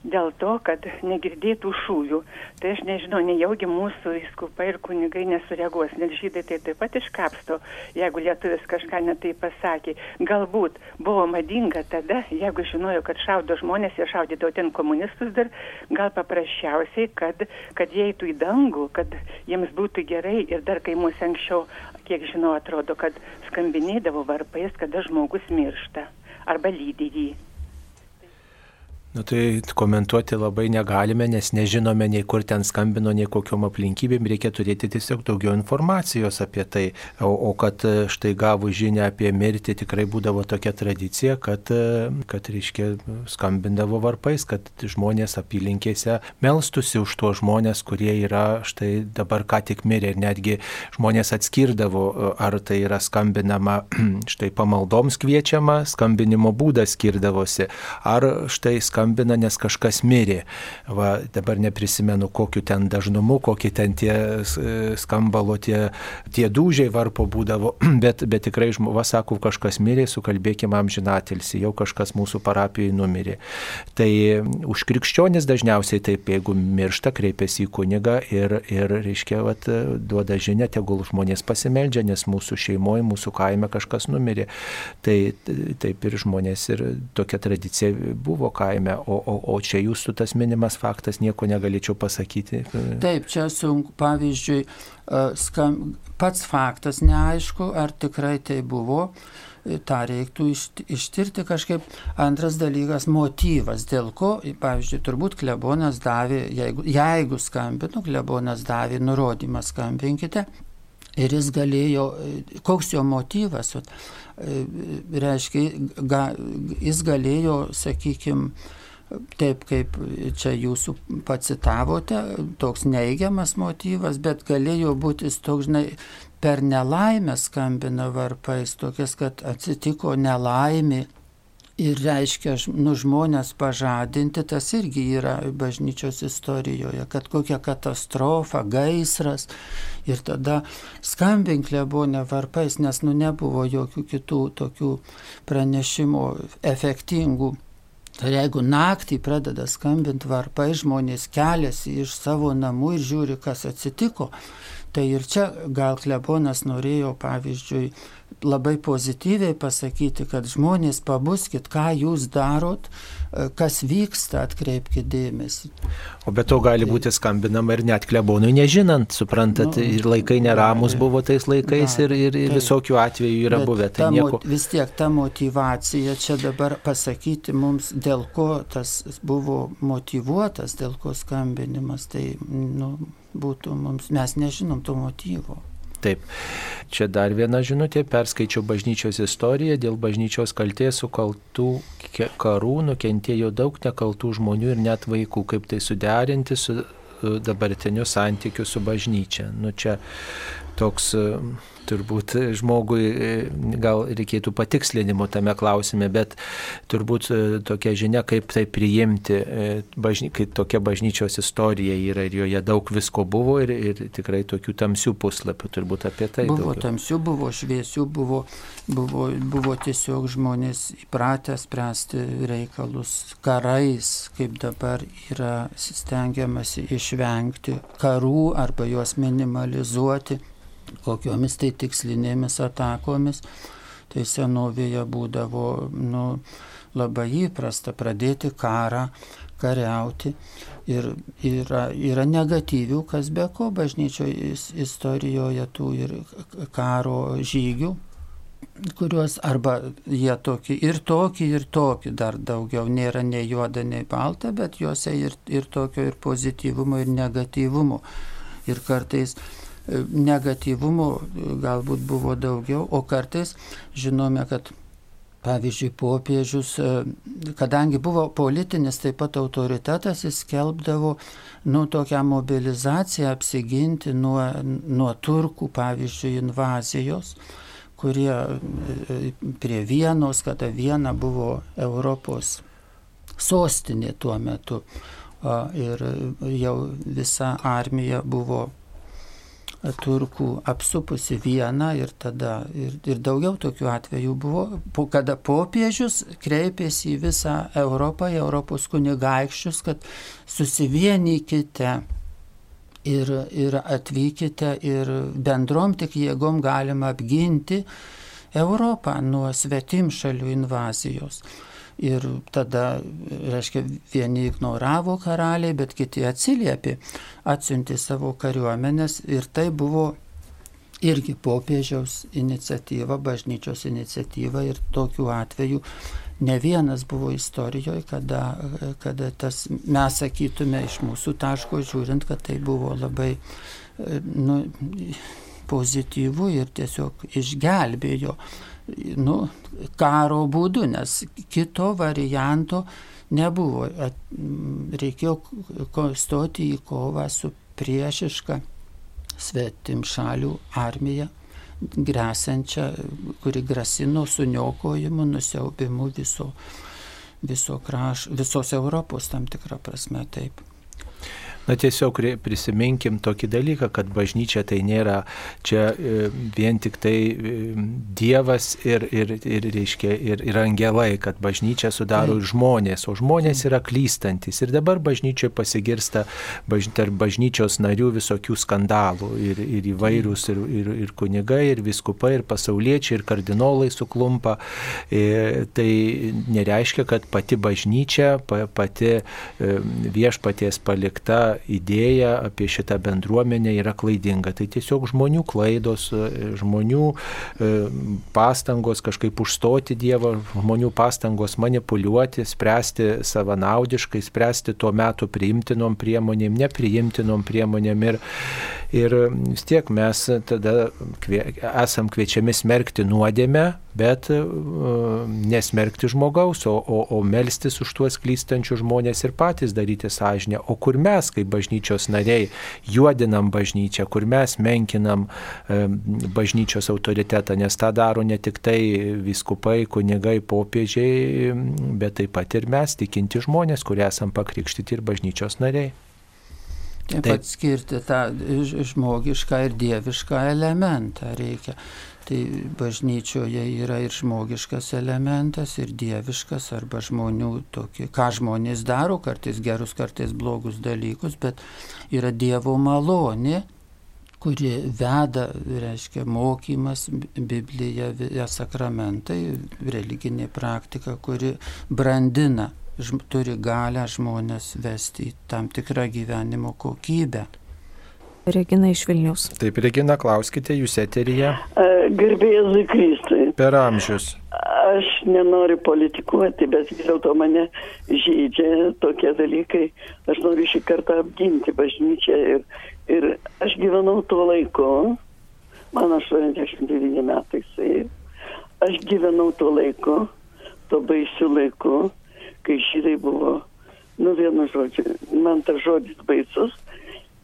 dėl to, kad negirdėtų šūvių. Tai aš nežinau, nejaugi mūsų įskupai ir kunigai nesureaguos, nes žydai tai taip pat iškapsto, jeigu lietuvis kažką netai pasakė. Galbūt buvo madinga tada, jeigu žinojo, kad šaudo žmonės, jie šaudydavo ten komunistus dar, gal paprasčiausiai, kad, kad jie eitų į dangų, kad jiems būtų gerai ir dar kai mūsų anksčiau, kiek žinau, atrodo, kad skambinėdavo varpais, kada žmogus miršta arba lydi jį. Nu, tai komentuoti labai negalime, nes nežinome nei kur ten skambino, nei kokiom aplinkybėm, reikia turėti tiesiog daugiau informacijos apie tai. O, o kad e, štai gavus žinę apie mirtį tikrai būdavo tokia tradicija, kad, e, kad reiškia, skambindavo varpais, kad žmonės apylinkėse melstusi už tuos žmonės, kurie yra štai dabar ką tik mirė. Ir netgi žmonės atskirdavo, e, ar tai yra skambinama štai pamaldoms kviečiama, skambinimo būdas skirdavosi, ar štai skambinama skambina, nes kažkas mirė. Va, dabar neprisimenu, kokiu ten dažnumu, kokie ten tie skambalo, tie, tie dūžiai varpo būdavo, bet, bet tikrai, va, sako, kažkas mirė, sukalbėkime amžinatilsi, jau kažkas mūsų parapijoje numirė. Tai už krikščionis dažniausiai taip, jeigu miršta, kreipiasi į kunigą ir, ir reiškia, va, duoda žinia, tegul žmonės pasimeldžia, nes mūsų šeimoje, mūsų kaime kažkas numirė. Tai taip ir žmonės ir tokia tradicija buvo kaime, o, o, o čia jūsų tas minimas faktas nieko negalėčiau pasakyti. Taip, čia sunku, pavyzdžiui, e, skam, pats faktas neaišku, ar tikrai tai buvo e, tą reiktų ištirti kažkaip. Antras dalykas - motyvas, dėl ko, pavyzdžiui, turbūt klebonas davė, jeigu, jeigu skambinu, klebonas davė nurodymą skambinkite. Ir jis galėjo, e, koks jo motyvas, reiškia, jis galėjo, sakykime, taip kaip čia jūsų pacitavote, toks neigiamas motyvas, bet galėjo būti toks, žinai, per nelaimę skambina varpais, tokias, kad atsitiko nelaimė. Ir reiškia, nu, žmonės pažadinti, tas irgi yra bažnyčios istorijoje, kad kokia katastrofa, gaisras. Ir tada skambink klebonę varpais, nes, nu, nebuvo jokių kitų tokių pranešimų efektingų Tai jeigu naktį pradeda skambinti varpai, žmonės keliasi iš savo namų ir žiūri, kas atsitiko, tai ir čia gal klebonas norėjo, pavyzdžiui, labai pozityviai pasakyti, kad žmonės pabuskit, ką jūs darot, kas vyksta, atkreipkite dėmesį. O be to gali būti skambinama ir net klebonui nežinant, suprantat, nu, ir laikai neramus gali, buvo tais laikais gali, ir, ir, ir visokių atvejų yra buvę. Tai nieko... Vis tiek ta motivacija čia dabar pasakyti mums, dėl ko tas buvo motivuotas, dėl ko skambinimas, tai nu, būtų mums, mes nežinom to motyvo. Taip, čia dar viena žinutė, perskaičiau bažnyčios istoriją, dėl bažnyčios kalties sukaltų karų. Nukentėjo daug nekaltų žmonių ir net vaikų, kaip tai suderinti su dabartiniu santykiu su bažnyčia. Nu, čia toks turbūt žmogui e, gal reikėtų patikslinimo tame klausime, bet turbūt e, tokia žinia, kaip tai priimti, e, bažny, kaip tokia bažnyčios istorija yra ir joje daug visko buvo ir, ir tikrai tokių tamsių puslapių, turbūt apie tai. Buvo daugiau. tamsių, buvo šviesių, buvo, buvo, buvo tiesiog žmonės įpratę spręsti reikalus karais, kaip dabar yra stengiamasi išvengti karų arba juos minimalizuoti kokiomis tai tikslinėmis atakomis. Tai senovėje būdavo nu, labai įprasta pradėti karą, kariauti. Ir yra, yra negatyvių, kas be ko bažnyčioje istorijoje tų ir karo žygių, kuriuos arba jie tokie ir tokį, ir tokį dar daugiau nėra nei juoda, nei balta, bet juose ir, ir tokio ir pozityvumo, ir negatyvumo. Ir kartais negatyvumo galbūt buvo daugiau, o kartais žinome, kad Pavyzdžiui, popiežius, kadangi buvo politinis taip pat autoritetas, jis skelbdavo nu, tokią mobilizaciją apsiginti nuo, nuo turkų, pavyzdžiui, invazijos, kurie prie Vienos, kada Viena buvo Europos sostinė tuo metu. Ir jau visa armija buvo turkų apsupusi vieną ir tada ir, ir daugiau tokių atvejų buvo, kada popiežius kreipėsi į visą Europą, į Europos kunigaikščius, kad susivienykite ir, ir atvykite ir bendrom tik jėgom galima apginti Europą nuo svetim šalių invazijos. Ir tada, reiškia, vieni ignoravo karaliai, bet kiti atsiliepė, atsiuntė savo kariuomenės ir tai buvo irgi popiežiaus iniciatyva, bažnyčios iniciatyva ir tokiu atveju ne vienas buvo istorijoje, kada, kada tas, mes sakytume iš mūsų taško žiūrint, kad tai buvo labai nu, pozityvu ir tiesiog išgelbėjo nu, karo būdu, nes kito varianto nebuvo. Reikėjo stoti į kovą su priešiška svetim šalių armija, grėsančia, kuri grasino suniokojimu, nusiaubimu viso, viso kraš, visos Europos tam tikrą prasme taip. Na tiesiog prisiminkim tokį dalyką, kad bažnyčia tai nėra čia e, vien tik tai e, Dievas ir, ir, ir, reiškia, ir, ir angelai, kad bažnyčia sudaro ir žmonės, o žmonės yra klystantis. Ir dabar bažnyčioje pasigirsta baž, tarp bažnyčios narių visokių skandalų ir, ir įvairūs, ir, ir, ir kunigai, ir viskupai, ir pasauliečiai, ir kardinolai suklumpa. Ir e, tai nereiškia, kad pati bažnyčia, pati viešpaties palikta idėja apie šitą bendruomenę yra klaidinga. Tai tiesiog žmonių klaidos, e, žmonių e, pastangos kažkaip užstoti Dievą, žmonių pastangos manipuliuoti, spręsti savanaudiškai, spręsti tuo metu priimtinom priemonėm, nepriimtinom priemonėm. Ir, ir vis tiek mes tada kvie, esam kviečiami smerkti nuodėmę, bet uh, nesmerkti žmogaus, o, o, o melstis už tuos klystančius žmonės ir patys daryti sąžinę. O kur mes, kaip bažnyčios nariai, juodinam bažnyčią, kur mes menkinam um, bažnyčios autoritetą, nes tą daro ne tik tai viskupai, kunigai, popiežiai, bet taip pat ir mes, tikinti žmonės, kurie esam pakrikštyti ir bažnyčios nariai. Taip pat skirti tą žmogišką ir dievišką elementą reikia. Tai bažnyčioje yra ir žmogiškas elementas, ir dieviškas, arba žmonių tokie, ką žmonės daro, kartais gerus, kartais blogus dalykus, bet yra Dievo malonė, kuri veda, reiškia, mokymas, Biblija, sakramentai, religinė praktika, kuri brandina, turi galę žmonės vesti į tam tikrą gyvenimo kokybę. Regina iš Vilnius. Taip, Regina, klauskite, jūs eteryje. Gerbėjai Kristui. Per amžius. Aš nenoriu politikuoti, bet vis dėlto mane žydžia tokie dalykai. Aš noriu šį kartą apginti bažnyčią ir, ir aš gyvenau tuo laiku, man 89 metai. Aš gyvenau tuo laiku, tuo baisiu laiku, kai žydai buvo, nu vienu žodžiu, man tas žodis baisus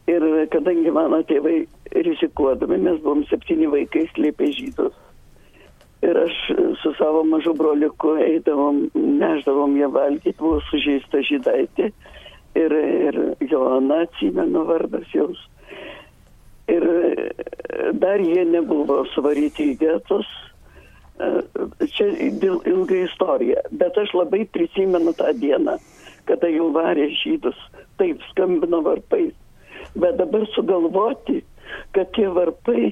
Ir kadangi mano tėvai rizikuodami, mes buvom septyni vaikai slėpę žydus. Ir aš su savo mažu broliuku eidavom, neždavom ją valgyti, buvo sužeista žydaitė. Ir, ir Joana atsimenu vardas jos. Ir dar jie nebuvo suvaryti į getus. Čia ilga istorija, bet aš labai prisimenu tą dieną, kada jau varė žydus, taip skambino varpais. Bet dabar sugalvoti, kad tie varpai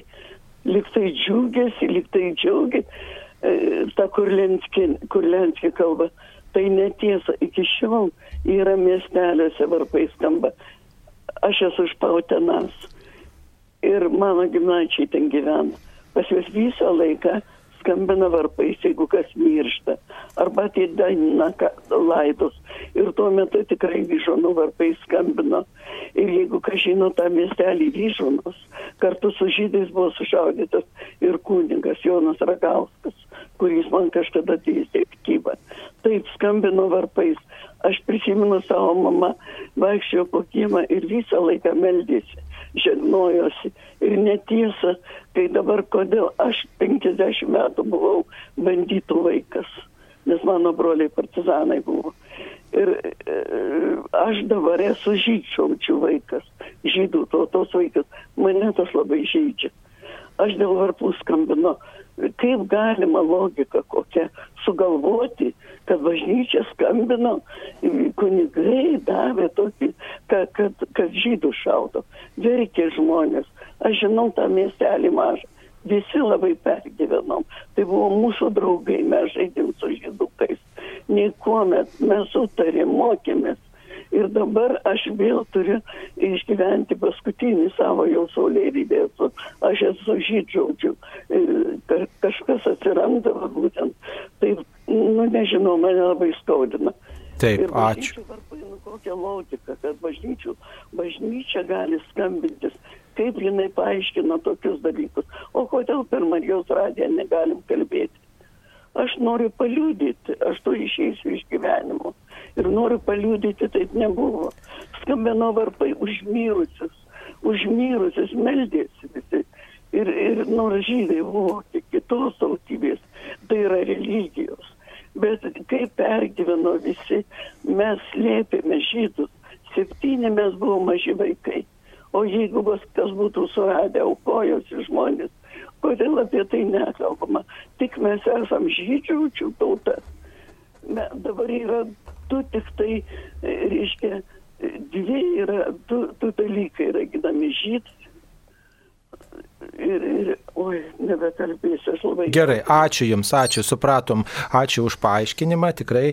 liktai džiaugiasi, liktai džiaugiasi, e, ta kurlenskė, kurlenskė kalba, tai netiesa, iki šiol yra miesteliuose varpai skamba. Aš esu iš Pautenas ir mano gimnačiai ten gyvena. Pas juos visą laiką skambina varpais, jeigu kas miršta. Arba tai daina laidos. Ir tuo metu tikrai vyžonų varpai skambino. Ir jeigu kas žino tą miestelį vyžonos, kartu su žydais buvo sušaudytas ir kunigas Jonas Ragauskas, kuris man kažkada teisė tikybą. Taip skambino varpais. Aš prisimenu savo mamą, vaikščiojo po kiemą ir visą laiką meldėsi žegnojosi. Ir netiesa, kai dabar kodėl aš 50 metų buvau bandytų vaikas, nes mano broliai partizanai buvo. Ir e, aš dabar esu žydšaučių vaikas, žydų tautos vaikas, mane tas labai žaidžia. Aš dėl varpų skambinu, kaip galima logika kokia sugalvoti, kad bažnyčia skambino, kunigai davė tokį, kad, kad, kad žydų šaudo. Verkė žmonės. Aš žinau tą miestelį mažą. Visi labai pergyvenom. Tai buvo mūsų draugai, mes žaidėm su žydukais. Nei kuomet mes sutarėm, mokėmės. Ir dabar aš vėl turiu išgyventi paskutinį savo jau saulėlydį. Aš esu žydžiaudžių. Kažkas atsiranda, būtent taip nu nežinau, mane labai skaudina. Taip, ačiū. Varpai, nu, kokia logika, kad bažnyčių, bažnyčia gali skambintis, kaip jinai paaiškina tokius dalykus. O kodėl per Marijos radiją negalim kalbėti? Aš noriu paliūdyti, aš to išeisiu iš gyvenimo. Ir noriu paliūdyti, taip nebuvo. Skambino varpai užmyrusius, užmyrusius, meldėsi visi. Ir, ir nors žydai buvo kitos tautybės, tai yra religijos. Bet kaip pergyveno visi, mes slėpėme žydus, septyni mes buvome maži vaikai, o jeigu kas būtų suradę, aukojosi žmonės, kodėl apie tai nekalbama, tik mes esam žydžiaučių tauta. Me, dabar yra du tik tai, e, reiškia, dvi yra, du, du dalykai yra ginami žydai ir, ir oi, nebekalbėsiu, aš labai. Gerai, ačiū Jums, ačiū, supratom, ačiū už paaiškinimą, tikrai,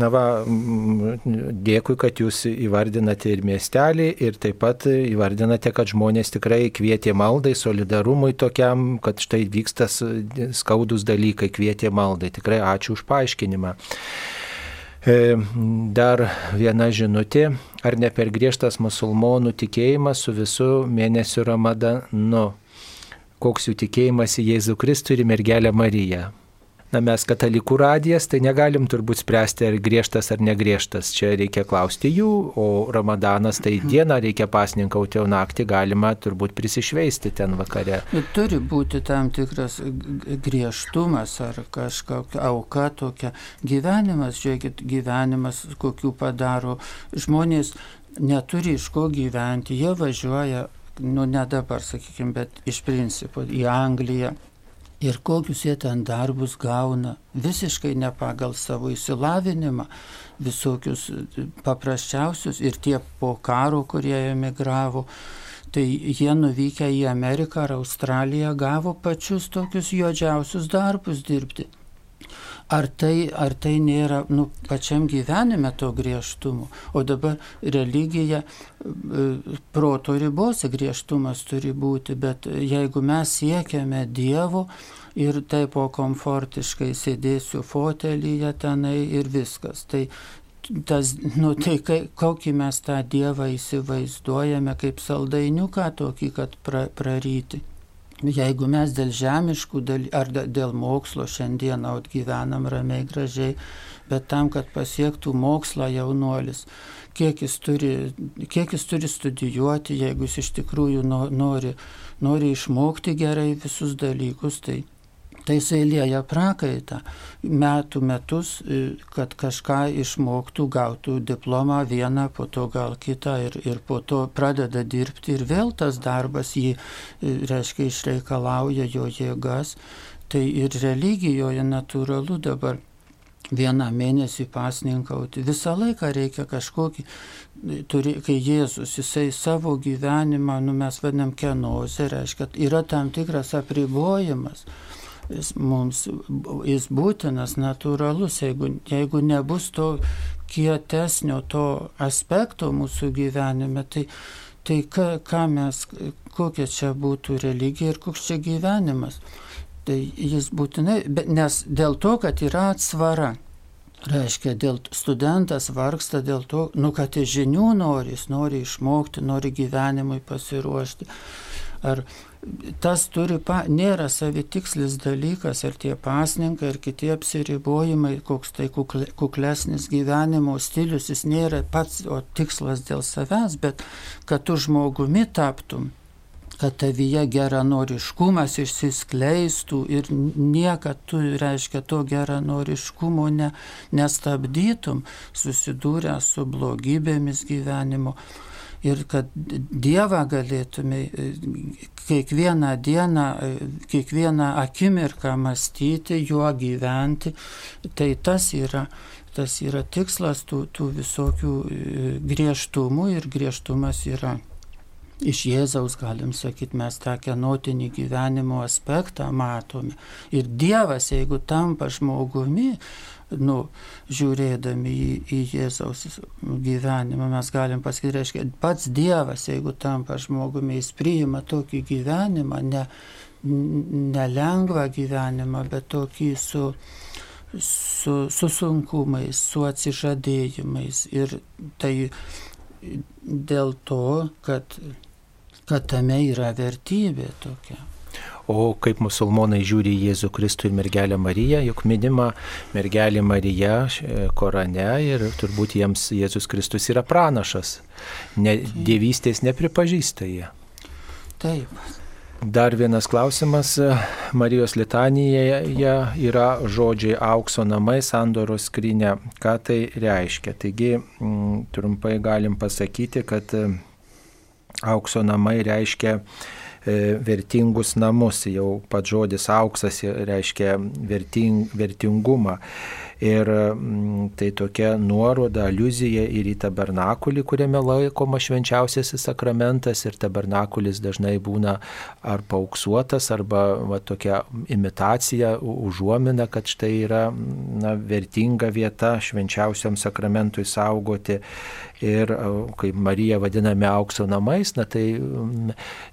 na va, dėkui, kad Jūs įvardinate ir miestelį, ir taip pat įvardinate, kad žmonės tikrai kvietė maldai, solidarumui tokiam, kad štai vyksta skaudus dalykai, kvietė maldai. Tikrai ačiū už paaiškinimą. E, dar viena žinutė, ar ne per griežtas musulmonų tikėjimas su visų mėnesių ramadanu? Koks jų tikėjimas į Jėzų Kristų ir mergelę Mariją? Na mes katalikų radijas, tai negalim turbūt spręsti, ar griežtas ar negriežtas. Čia reikia klausti jų, o Ramadanas tai dieną reikia pasninkauti, o naktį galima turbūt prisišveisti ten vakare. Nu, turi būti tam tikras griežtumas ar kažkokia auka tokia. Gyvenimas, žiūrėkit, gyvenimas, kokių padaro žmonės neturi iš ko gyventi, jie važiuoja, nu ne dabar, sakykime, bet iš principo į Angliją, ir kokius jie ten darbus gauna, visiškai ne pagal savo įsilavinimą, visokius paprasčiausius ir tie po karo, kurie emigravo. Tai jie nuvykę į Ameriką ar Australiją gavo pačius tokius juodžiausius darbus dirbti. Ar tai, ar tai nėra nu, pačiam gyvenime to griežtumo? O dabar religija e, proto ribose griežtumas turi būti, bet jeigu mes siekiame Dievo ir taip po komfortiškai sėdėsiu fotelyje tenai ir viskas, tai tas, nu, tai kai, kokį mes tą Dievą įsivaizduojame kaip saldainiuką tokį, kad pra, praryti. Jeigu mes dėl žemiškų dalykų ar dėl mokslo šiandieną gyvenam ramiai, gražiai, bet tam, kad pasiektų mokslą jaunuolis, kiek jis turi, kiek jis turi studijuoti, jeigu jis iš tikrųjų nori, nori išmokti gerai visus dalykus, tai tai jisai lieja prakaitą metų metus, kad kažką išmoktų, gautų diplomą vieną, po to gal kitą ir, ir po to pradeda dirbti ir vėl tas darbas jį, reiškia, išreikalauja jo jėgas. Tai ir religijoje natūralu dabar vieną mėnesį pasninkauti. Visą laiką reikia kažkokį, turi, kai Jėzus, jisai savo gyvenimą, nu mes vadinam kenozę, reiškia, yra tam tikras apribojimas. Jis mums, jis būtinas, natūralus, jeigu, jeigu nebus to kietesnio to aspekto mūsų gyvenime, tai, tai ką, ką mes, kokia čia būtų religija ir koks čia gyvenimas. Tai jis būtinai, nes dėl to, kad yra atsvara. Reiškia, dėl studentas vargsta dėl to, nu, kad jis žinių nori, jis nori išmokti, nori gyvenimui pasiruošti. Ar tas turi, pa, nėra savitikslis dalykas, ar tie pasninkai, ar kiti apsiribojimai, koks tai kukle, kuklesnis gyvenimo stilius, jis nėra pats o tikslas dėl savęs, bet kad tu žmogumi taptum kad tavyje geranoriškumas išsiskleistų ir niekad tu, reiškia, to geranoriškumo ne, nestabdytum, susidūrę su blogybėmis gyvenimo. Ir kad Dievą galėtume kiekvieną dieną, kiekvieną akimirką mąstyti, juo gyventi, tai tas yra tas yra tikslas tų, tų visokių griežtumų ir griežtumas yra iš Jėzaus, galim sakyti, mes tą kenotinį gyvenimo aspektą matome. Ir Dievas, jeigu tampa žmogumi, nu, žiūrėdami į, į Jėzaus gyvenimą, mes galim pasakyti, reiškia, pats Dievas, jeigu tampa žmogumi, jis priima tokį gyvenimą, ne, nelengvą gyvenimą, bet tokį su, su, su sunkumais, su atsižadėjimais. Ir tai dėl to, kad kad tame yra vertybė tokia. O kaip musulmonai žiūri į Jėzų Kristų ir mergelę Mariją, juk minima mergelė Marija e, Korane ir turbūt jiems Jėzus Kristus yra pranašas. Ne, dievystės nepripažįsta jie. Taip. Dar vienas klausimas. Marijos litanijoje yra žodžiai aukso namai, sandoros skrinė. Ką tai reiškia? Taigi, m, trumpai galim pasakyti, kad Aukso namai reiškia e, vertingus namus, jau pats žodis auksas reiškia verting, vertingumą. Ir mm, tai tokia nuoroda, aluzija ir į tabernakulį, kuriame laikoma švenčiausiasis sakramentas ir tabernakulis dažnai būna ar pauksuotas, arba va, tokia imitacija, užuomina, kad štai yra na, vertinga vieta švenčiausiam sakramentui saugoti. Ir kaip Marija vadiname aukso namais, na tai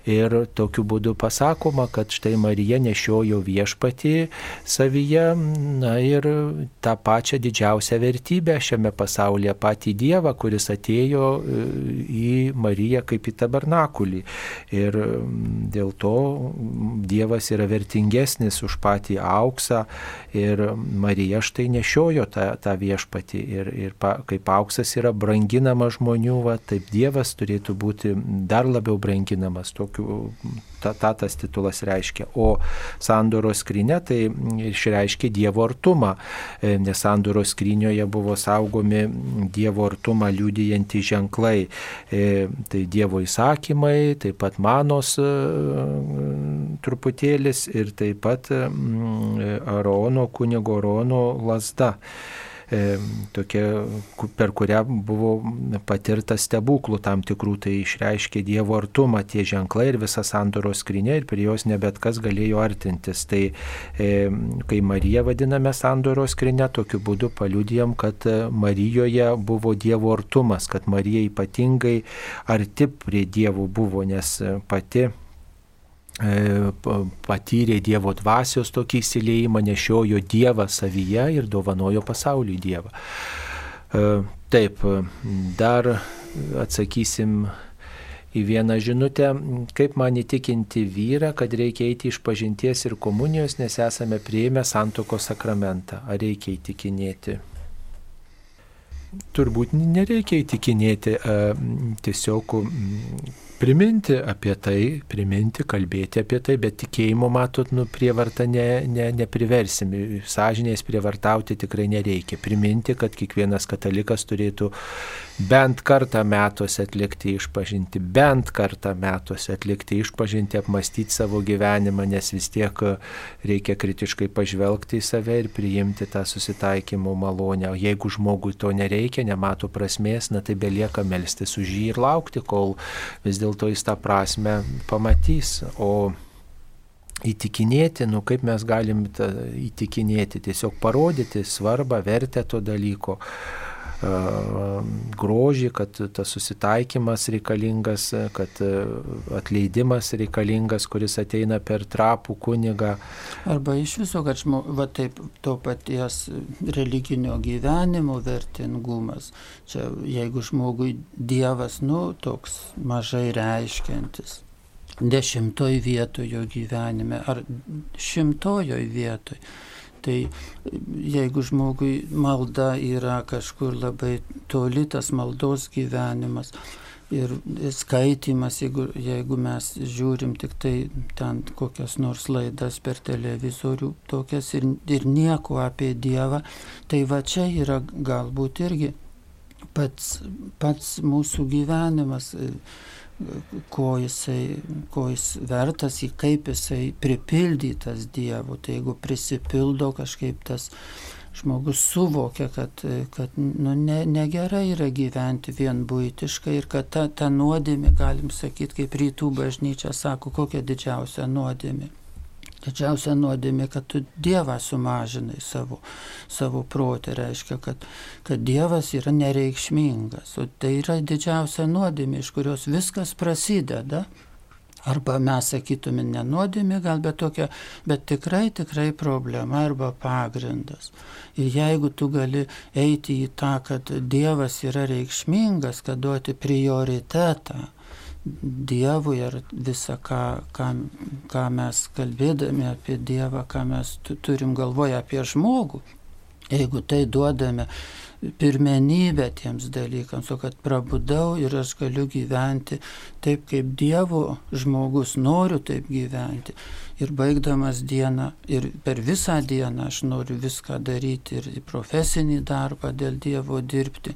ir tokiu būdu pasakoma, kad štai Marija nešiojo viešpatį savyje, na ir tą pačią didžiausią vertybę šiame pasaulyje, patį Dievą, kuris atėjo e, į Mariją kaip į tabernakulį. Ir dėl to Dievas yra vertingesnis už patį auksą ir Marija štai nešiojo tą, tą viešpatį. Ir, ir pa, kaip auksas yra branginamas žmonių, va, taip Dievas turėtų būti dar labiau branginamas. Tokiu, ta, ta tas titulas reiškia. O sandoros skrinė tai išreiškia Dievo artumą, e, nes sandoros skrynioje buvo saugomi Dievo artumą liūdijantys ženklai. E, tai Dievo įsakymai, taip pat manos e, truputėlis ir taip pat Arono kunigo Arono lasda. E, tokia, per kurią buvo patirta stebuklų tam tikrų, tai išreiškė Dievo artumą tie ženklai ir visa sandoros skrinė ir prie jos nebet kas galėjo artintis. Tai e, kai Marija vadiname sandoros skrinę, tokiu būdu paliudijam, kad Marijoje buvo Dievo artumas, kad Marija ypatingai arti prie Dievo buvo, nes pati E, patyrė Dievo dvasios tokį įsileimą, nešiojo Dievą savyje ir dovanojo pasauliui Dievą. E, taip, dar atsakysim į vieną žinutę, kaip man įtikinti vyrą, kad reikia eiti iš pažinties ir komunijos, nes esame prieimę santoko sakramentą. Ar reikia įtikinėti? Turbūt nereikia įtikinėti, tiesiog priminti apie tai, priminti, kalbėti apie tai, bet tikėjimo, matot, nu, prievartą ne, ne, nepriversim, sąžinės prievartauti tikrai nereikia. Priminti, kad kiekvienas katalikas turėtų bent kartą metuose atlikti išpažinti, bent kartą metuose atlikti išpažinti, apmastyti savo gyvenimą, nes vis tiek reikia kritiškai pažvelgti į save ir priimti tą susitaikymo malonę. O jeigu žmogui to nereikia, nemato prasmės, na tai belieka melstis už jį ir laukti, kol vis dėlto jis tą prasme pamatys. O įtikinėti, nu kaip mes galim įtikinėti, tiesiog parodyti svarbą, vertę to dalyko grožį, kad tas susitaikymas reikalingas, kad atleidimas reikalingas, kuris ateina per trapų kunigą. Arba iš viso, kad žmo, va, taip, to paties religinio gyvenimo vertingumas. Čia jeigu žmogui Dievas, nu, toks mažai reiškiantis. Dešimtoj vietojo gyvenime ar šimtojoj vietoj Tai jeigu žmogui malda yra kažkur labai toli, tas maldos gyvenimas ir skaitimas, jeigu, jeigu mes žiūrim tik tai ten kokias nors laidas per televizorių, tokias ir, ir nieko apie Dievą, tai va čia yra galbūt irgi pats, pats mūsų gyvenimas ko jisai, ko jis vertas, į kaip jisai pripildytas Dievu. Tai jeigu prisipildo kažkaip tas žmogus suvokia, kad, kad nu, ne, negerai yra gyventi vien būtiškai ir kad ta, ta nuodėmė, galim sakyti, kaip rytų bažnyčia sako, kokia didžiausia nuodėmė Didžiausia nuodėmė, kad tu Dievą sumažinai savo, savo protę, reiškia, kad, kad Dievas yra nereikšmingas. O tai yra didžiausia nuodėmė, iš kurios viskas prasideda. Arba mes sakytume ne nuodėmė, gal bet tokia, bet tikrai, tikrai problema arba pagrindas. Ir jeigu tu gali eiti į tą, kad Dievas yra reikšmingas, kad duoti prioritetą, Dievui ir visą, ką, ką, ką mes kalbėdami apie Dievą, ką mes turim galvoje apie žmogų. Jeigu tai duodame pirmenybę tiems dalykams, o kad prabudau ir aš galiu gyventi taip, kaip Dievo žmogus noriu taip gyventi. Ir baigdamas dieną, ir per visą dieną aš noriu viską daryti ir profesinį darbą dėl Dievo dirbti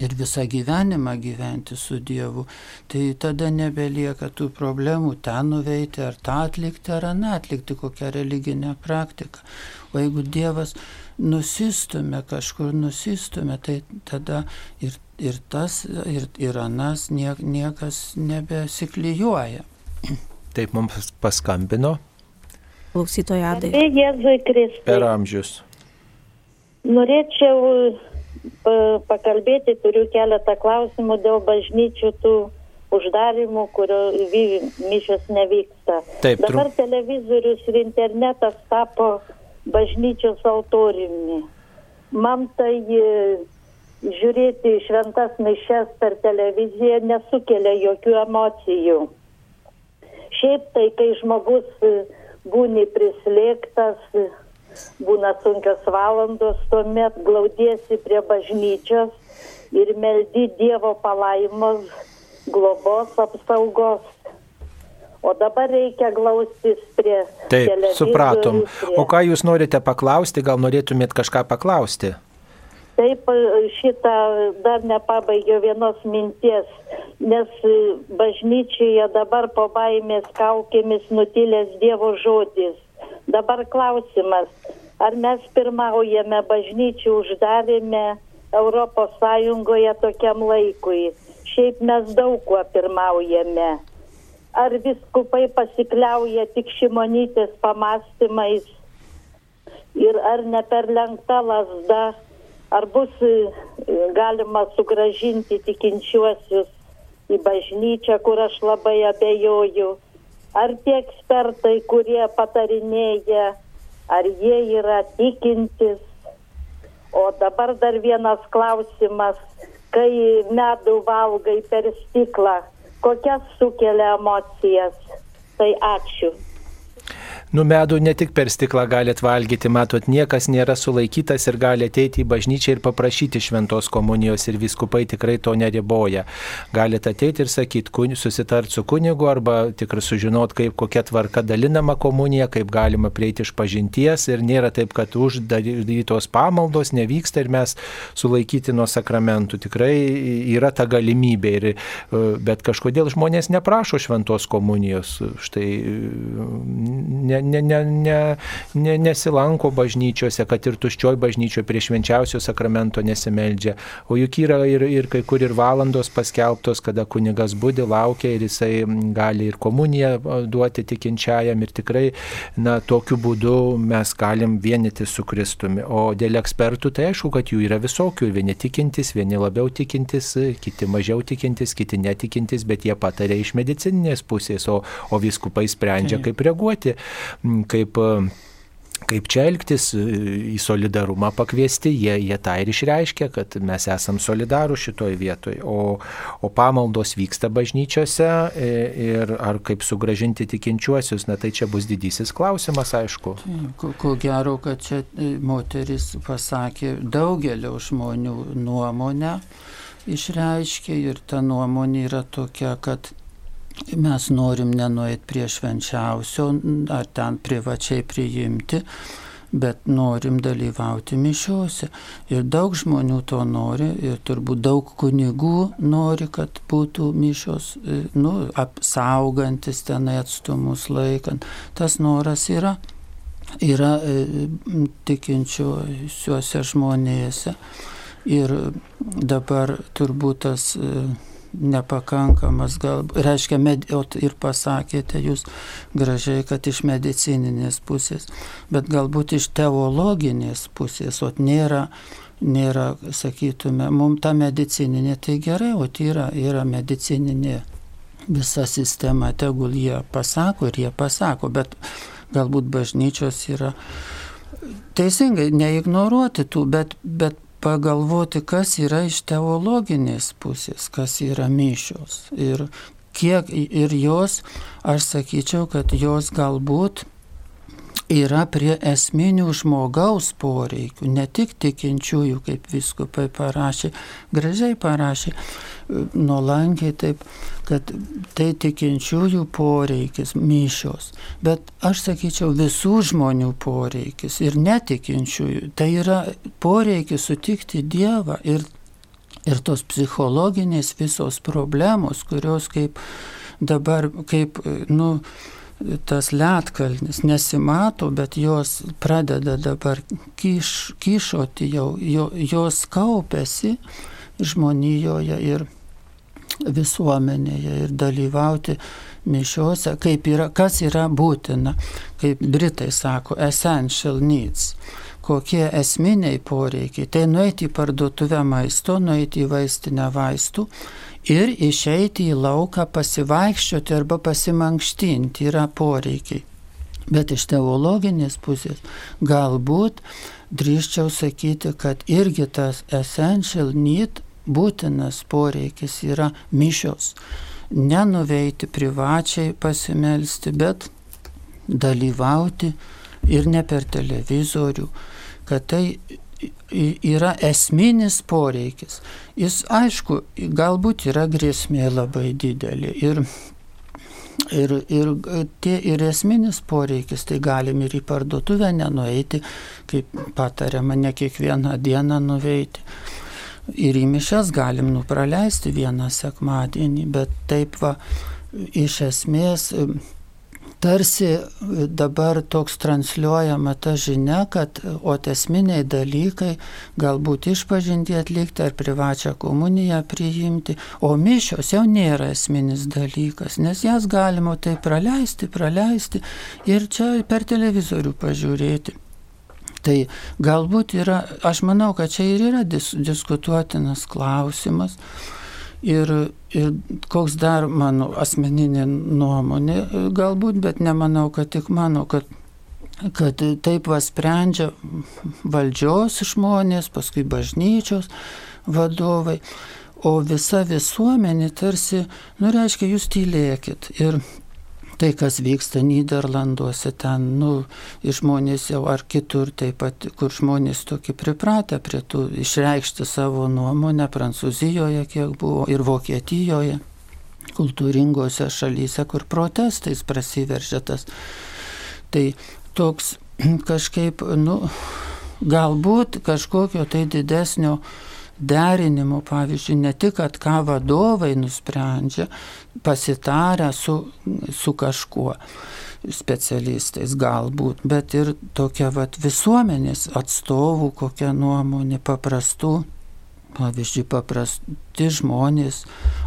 ir visą gyvenimą gyventi su Dievu, tai tada nebelieka tų problemų ten nuveiti, ar tą atlikti, ar aną atlikti, kokią religinę praktiką. O jeigu Dievas nusistumė, kažkur nusistumė, tai tada ir, ir tas, ir, ir anas niek, niekas nebesiklyjuoja. Taip mums paskambino. Klausytoja Adai. Per amžius. Norėčiau pakalbėti, turiu keletą klausimų dėl bažnyčių tų uždarimų, kurio mišios nevyksta. Taip, Dabar trum... televizorius ir internetas tapo bažnyčios autoriumi. Man tai e, žiūrėti šventas mišes per televiziją nesukelia jokių emocijų. Šiaip tai, kai žmogus e, būni prislėgtas, būna sunkios valandos, tuomet glaudiesi prie bažnyčios ir meldi Dievo palaimos, globos, apsaugos. O dabar reikia glaustis prie. Taip, supratom. Prie... O ką jūs norite paklausti, gal norėtumėt kažką paklausti? Taip, šitą dar nepabaigiau vienos minties, nes bažnyčioje dabar po baimės kaukėmis nutilęs Dievo žodis Dabar klausimas, ar mes pirmaujame bažnyčių uždarėme Europos Sąjungoje tokiam laikui. Šiaip mes daug kuo pirmaujame. Ar viskupai pasikliauja tik šimonytės pamastymais ir ar ne per lenkta lasda, ar bus e, galima sugražinti tikinčiuosius į bažnyčią, kur aš labai abejoju ar tie ekspertai, kurie patarinėja, ar jie yra tikintis. O dabar dar vienas klausimas, kai medų valgai per stiklą, kokias sukelia emocijas. Tai ačiū. Nu, medų ne tik per stiklą galite valgyti, matot, niekas nėra sulaikytas ir gali ateiti į bažnyčią ir paprašyti šventos komunijos ir viskupai tikrai to neriboja. Galite ateiti ir sakyti, susitarti su kunigu arba tikrai sužinot, kaip kokia tvarka dalinama komunija, kaip galima prieiti iš pažinties ir nėra taip, kad uždarytos pamaldos nevyksta ir mes sulaikyti nuo sakramentų. Tikrai yra ta galimybė, ir, bet kažkodėl žmonės neprašo šventos komunijos. Štai ne, ne, ne, ne, ne, nesilanko bažnyčiose, kad ir tuščioj bažnyčioje prie švenčiausio sakramento nesimeldžia. O juk yra ir, ir kai kur ir valandos paskelbtos, kada kunigas būdi, laukia ir jisai gali ir komuniją duoti tikinčiajam ir tikrai, na, tokiu būdu mes galim vienyti su Kristumi. O dėl ekspertų, tai aišku, kad jų yra visokių, vieni tikintis, vieni labiau tikintis, kiti mažiau tikintis, kiti netikintis, bet jie patarė iš medicininės pusės, o, o viskupai sprendžia, kaip reaguoti kaip kaip čia elgtis, į solidarumą pakviesti, jie, jie tą ir išreiškia, kad mes esam solidarų šitoj vietoje, o, o pamaldos vyksta bažnyčiose e, ir ar kaip sugražinti tikinčiuosius, na tai čia bus didysis klausimas, aišku. Ko, ko gero, kad čia e, moteris pasakė daugelio žmonių nuomonę išreiškė ir ta nuomonė yra tokia, kad mes norim nenuėti prie švenčiausio ar ten privačiai priimti, bet norim dalyvauti mišiuose. Ir daug žmonių to nori ir turbūt daug kunigų nori, kad būtų mišios, e, nu, apsaugantis tenai atstumus laikant. Tas noras yra, yra e, tikinčiuose žmonėse. Ir dabar turbūt tas e, nepakankamas, gal, reiškia, med, ir pasakėte jūs gražiai, kad iš medicininės pusės, bet galbūt iš teologinės pusės, o nėra, nėra, sakytume, mums ta medicininė tai gerai, o tai yra, yra medicininė visa sistema, tegul jie pasako ir jie pasako, bet galbūt bažnyčios yra teisingai neignoruoti tų, bet, bet pagalvoti, kas yra iš teologinės pusės, kas yra mišios. Ir kiek ir jos, aš sakyčiau, kad jos galbūt yra prie esminių žmogaus poreikių, ne tik tikinčiųjų, kaip viskupai parašė, gražiai parašė, nuolankiai taip, kad tai tikinčiųjų poreikis, mišios, bet aš sakyčiau visų žmonių poreikis ir netikinčiųjų, tai yra poreikis sutikti Dievą ir, ir tos psichologinės visos problemos, kurios kaip dabar, kaip, nu, tas lietkalnis nesimato, bet jos pradeda dabar kiš, kišoti jau, jo, jos kaupėsi žmonijoje ir visuomenėje ir dalyvauti mišiuose, kaip yra, kas yra būtina, kaip Britai sako, essential needs kokie esminiai poreikiai. Tai nueiti į parduotuvę maisto, nueiti į vaistinę vaistų, ir išeiti į lauką pasivaikščioti arba pasimankštinti yra poreikiai. Bet iš teologinės pusės galbūt drįščiau sakyti, kad irgi tas essential need būtinas poreikis yra mišios. Nenuveiti privačiai pasimelsti, bet dalyvauti ir ne per televizorių, kad tai yra esminis poreikis. Jis aišku, galbūt yra grėsmė labai didelė. Ir, ir, ir tie ir esminis poreikis, tai galim ir į parduotuvę nenueiti, kaip patariama, ne kiekvieną dieną nuveiti. Ir į mišes galim nupraleisti vieną sekmadienį, bet taip va, iš esmės tarsi dabar toks transliuojama ta žinia, kad o esminiai dalykai galbūt išpažinti atlikti ar privačią komuniją priimti, o mišios jau nėra esminis dalykas, nes jas galima tai praleisti, praleisti ir čia per televizorių pažiūrėti. Tai galbūt yra, aš manau, kad čia ir yra dis, diskutuotinas klausimas. Ir, ir koks dar mano asmeninė nuomonė, galbūt, bet nemanau, kad tik mano, kad, kad taip va sprendžia valdžios žmonės, paskui bažnyčios vadovai. o visa visuomenė tarsi, nu reiškia, jūs tylėkit. Ir tai, kas vyksta Niderlanduose, ten, nu, žmonės jau ar kitur taip pat, kur žmonės tokie pripratę prie tų išreikšti savo nuomonę, Prancūzijoje kiek buvo ir Vokietijoje, kultūringose šalyse, kur protestais prasiveržė tas. Tai toks kažkaip, nu, galbūt kažkokio tai didesnio derinimo, pavyzdžiui, ne tik, kad ką vadovai nusprendžia, pasitarę su, su kažkuo specialistais galbūt, bet ir tokia vat, visuomenės atstovų kokia nuomonė paprastų Pavyzdžiui, paprasti žmonės,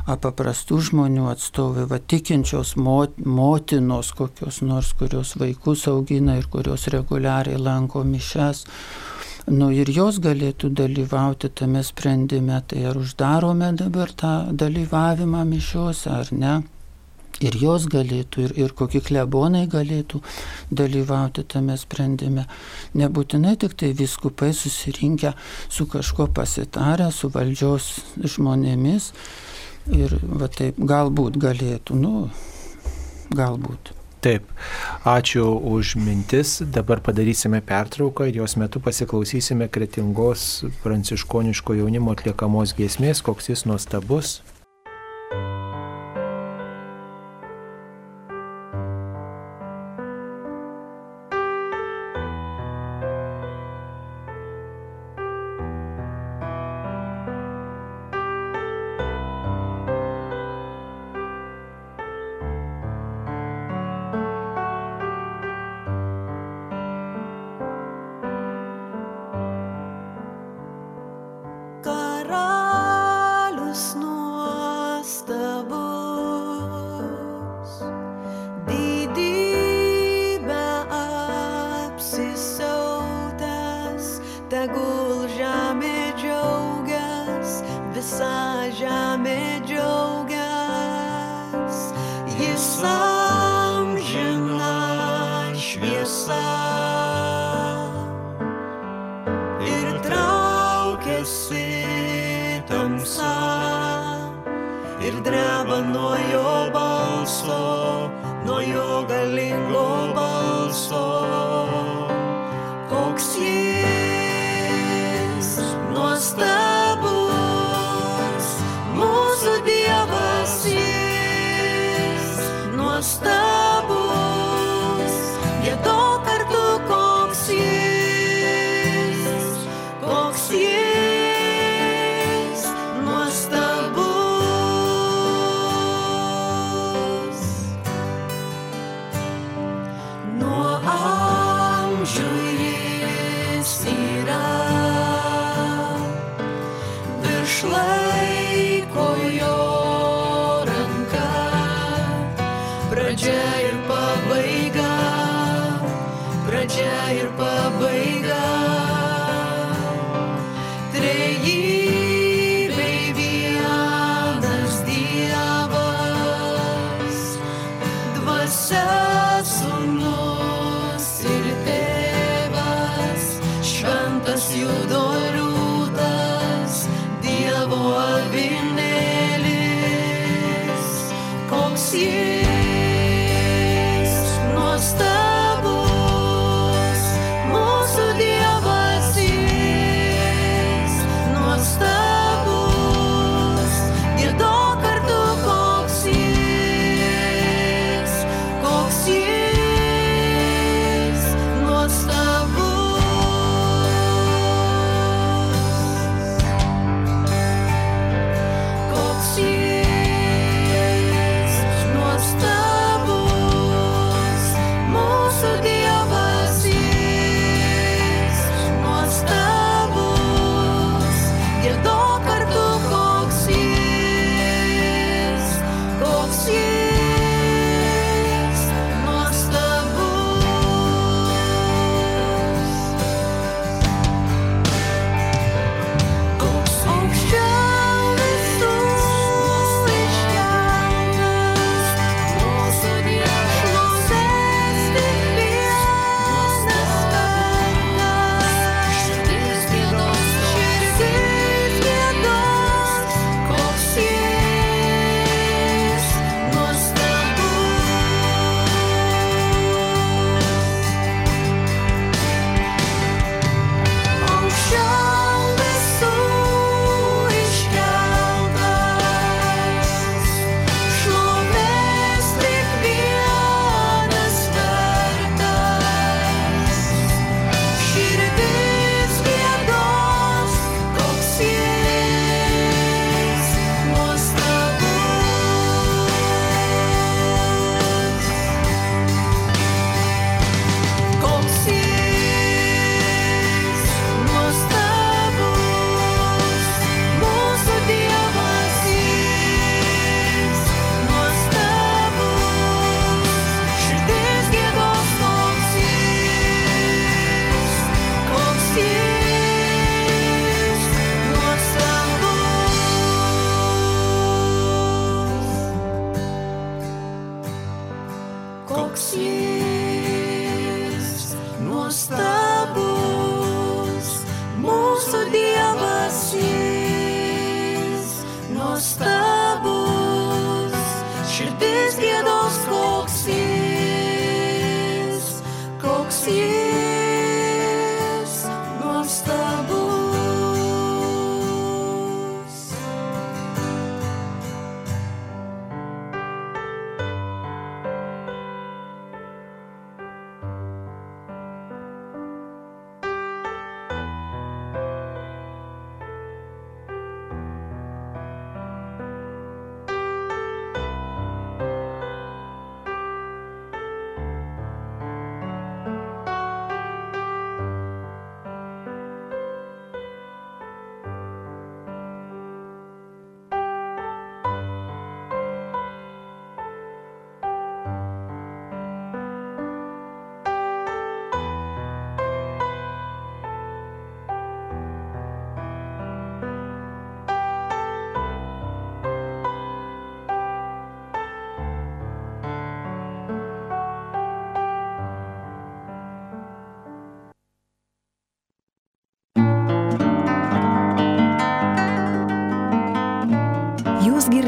paprastų žmonių atstovai, va tikinčios mot, motinos kokios nors, kurios vaikus augina ir kurios reguliariai lanko mišes, nu ir jos galėtų dalyvauti tame sprendime, tai ar uždarome dabar tą dalyvavimą mišiuose ar ne ir jos galėtų, ir, ir kokie klebonai galėtų dalyvauti tame sprendime. Nebūtinai tik tai viskupai susirinkę su kažko pasitarę, su valdžios žmonėmis ir va taip galbūt galėtų, nu, galbūt. Taip, ačiū už mintis. Dabar padarysime pertrauką ir jos metu pasiklausysime kretingos pranciškoniško jaunimo atliekamos giesmės, koks jis nuostabus.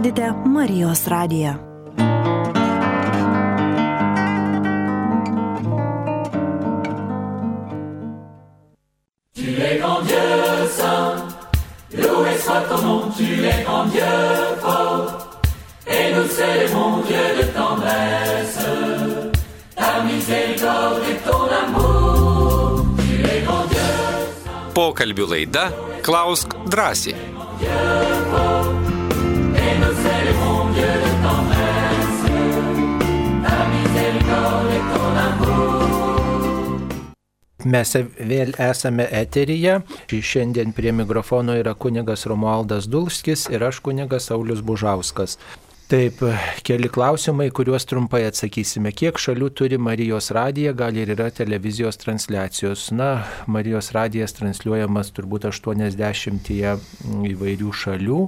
Girdite Marijos radiją. Pokalbių laida Klausk drąsiai. Mes vėl esame eteryje. Šiandien prie mikrofono yra kunigas Romualdas Dulskis ir aš kunigas Saulis Bužauskas. Taip, keli klausimai, kuriuos trumpai atsakysime. Kiek šalių turi Marijos radija, gal ir yra televizijos transliacijos? Na, Marijos radijas transliuojamas turbūt 80 įvairių šalių,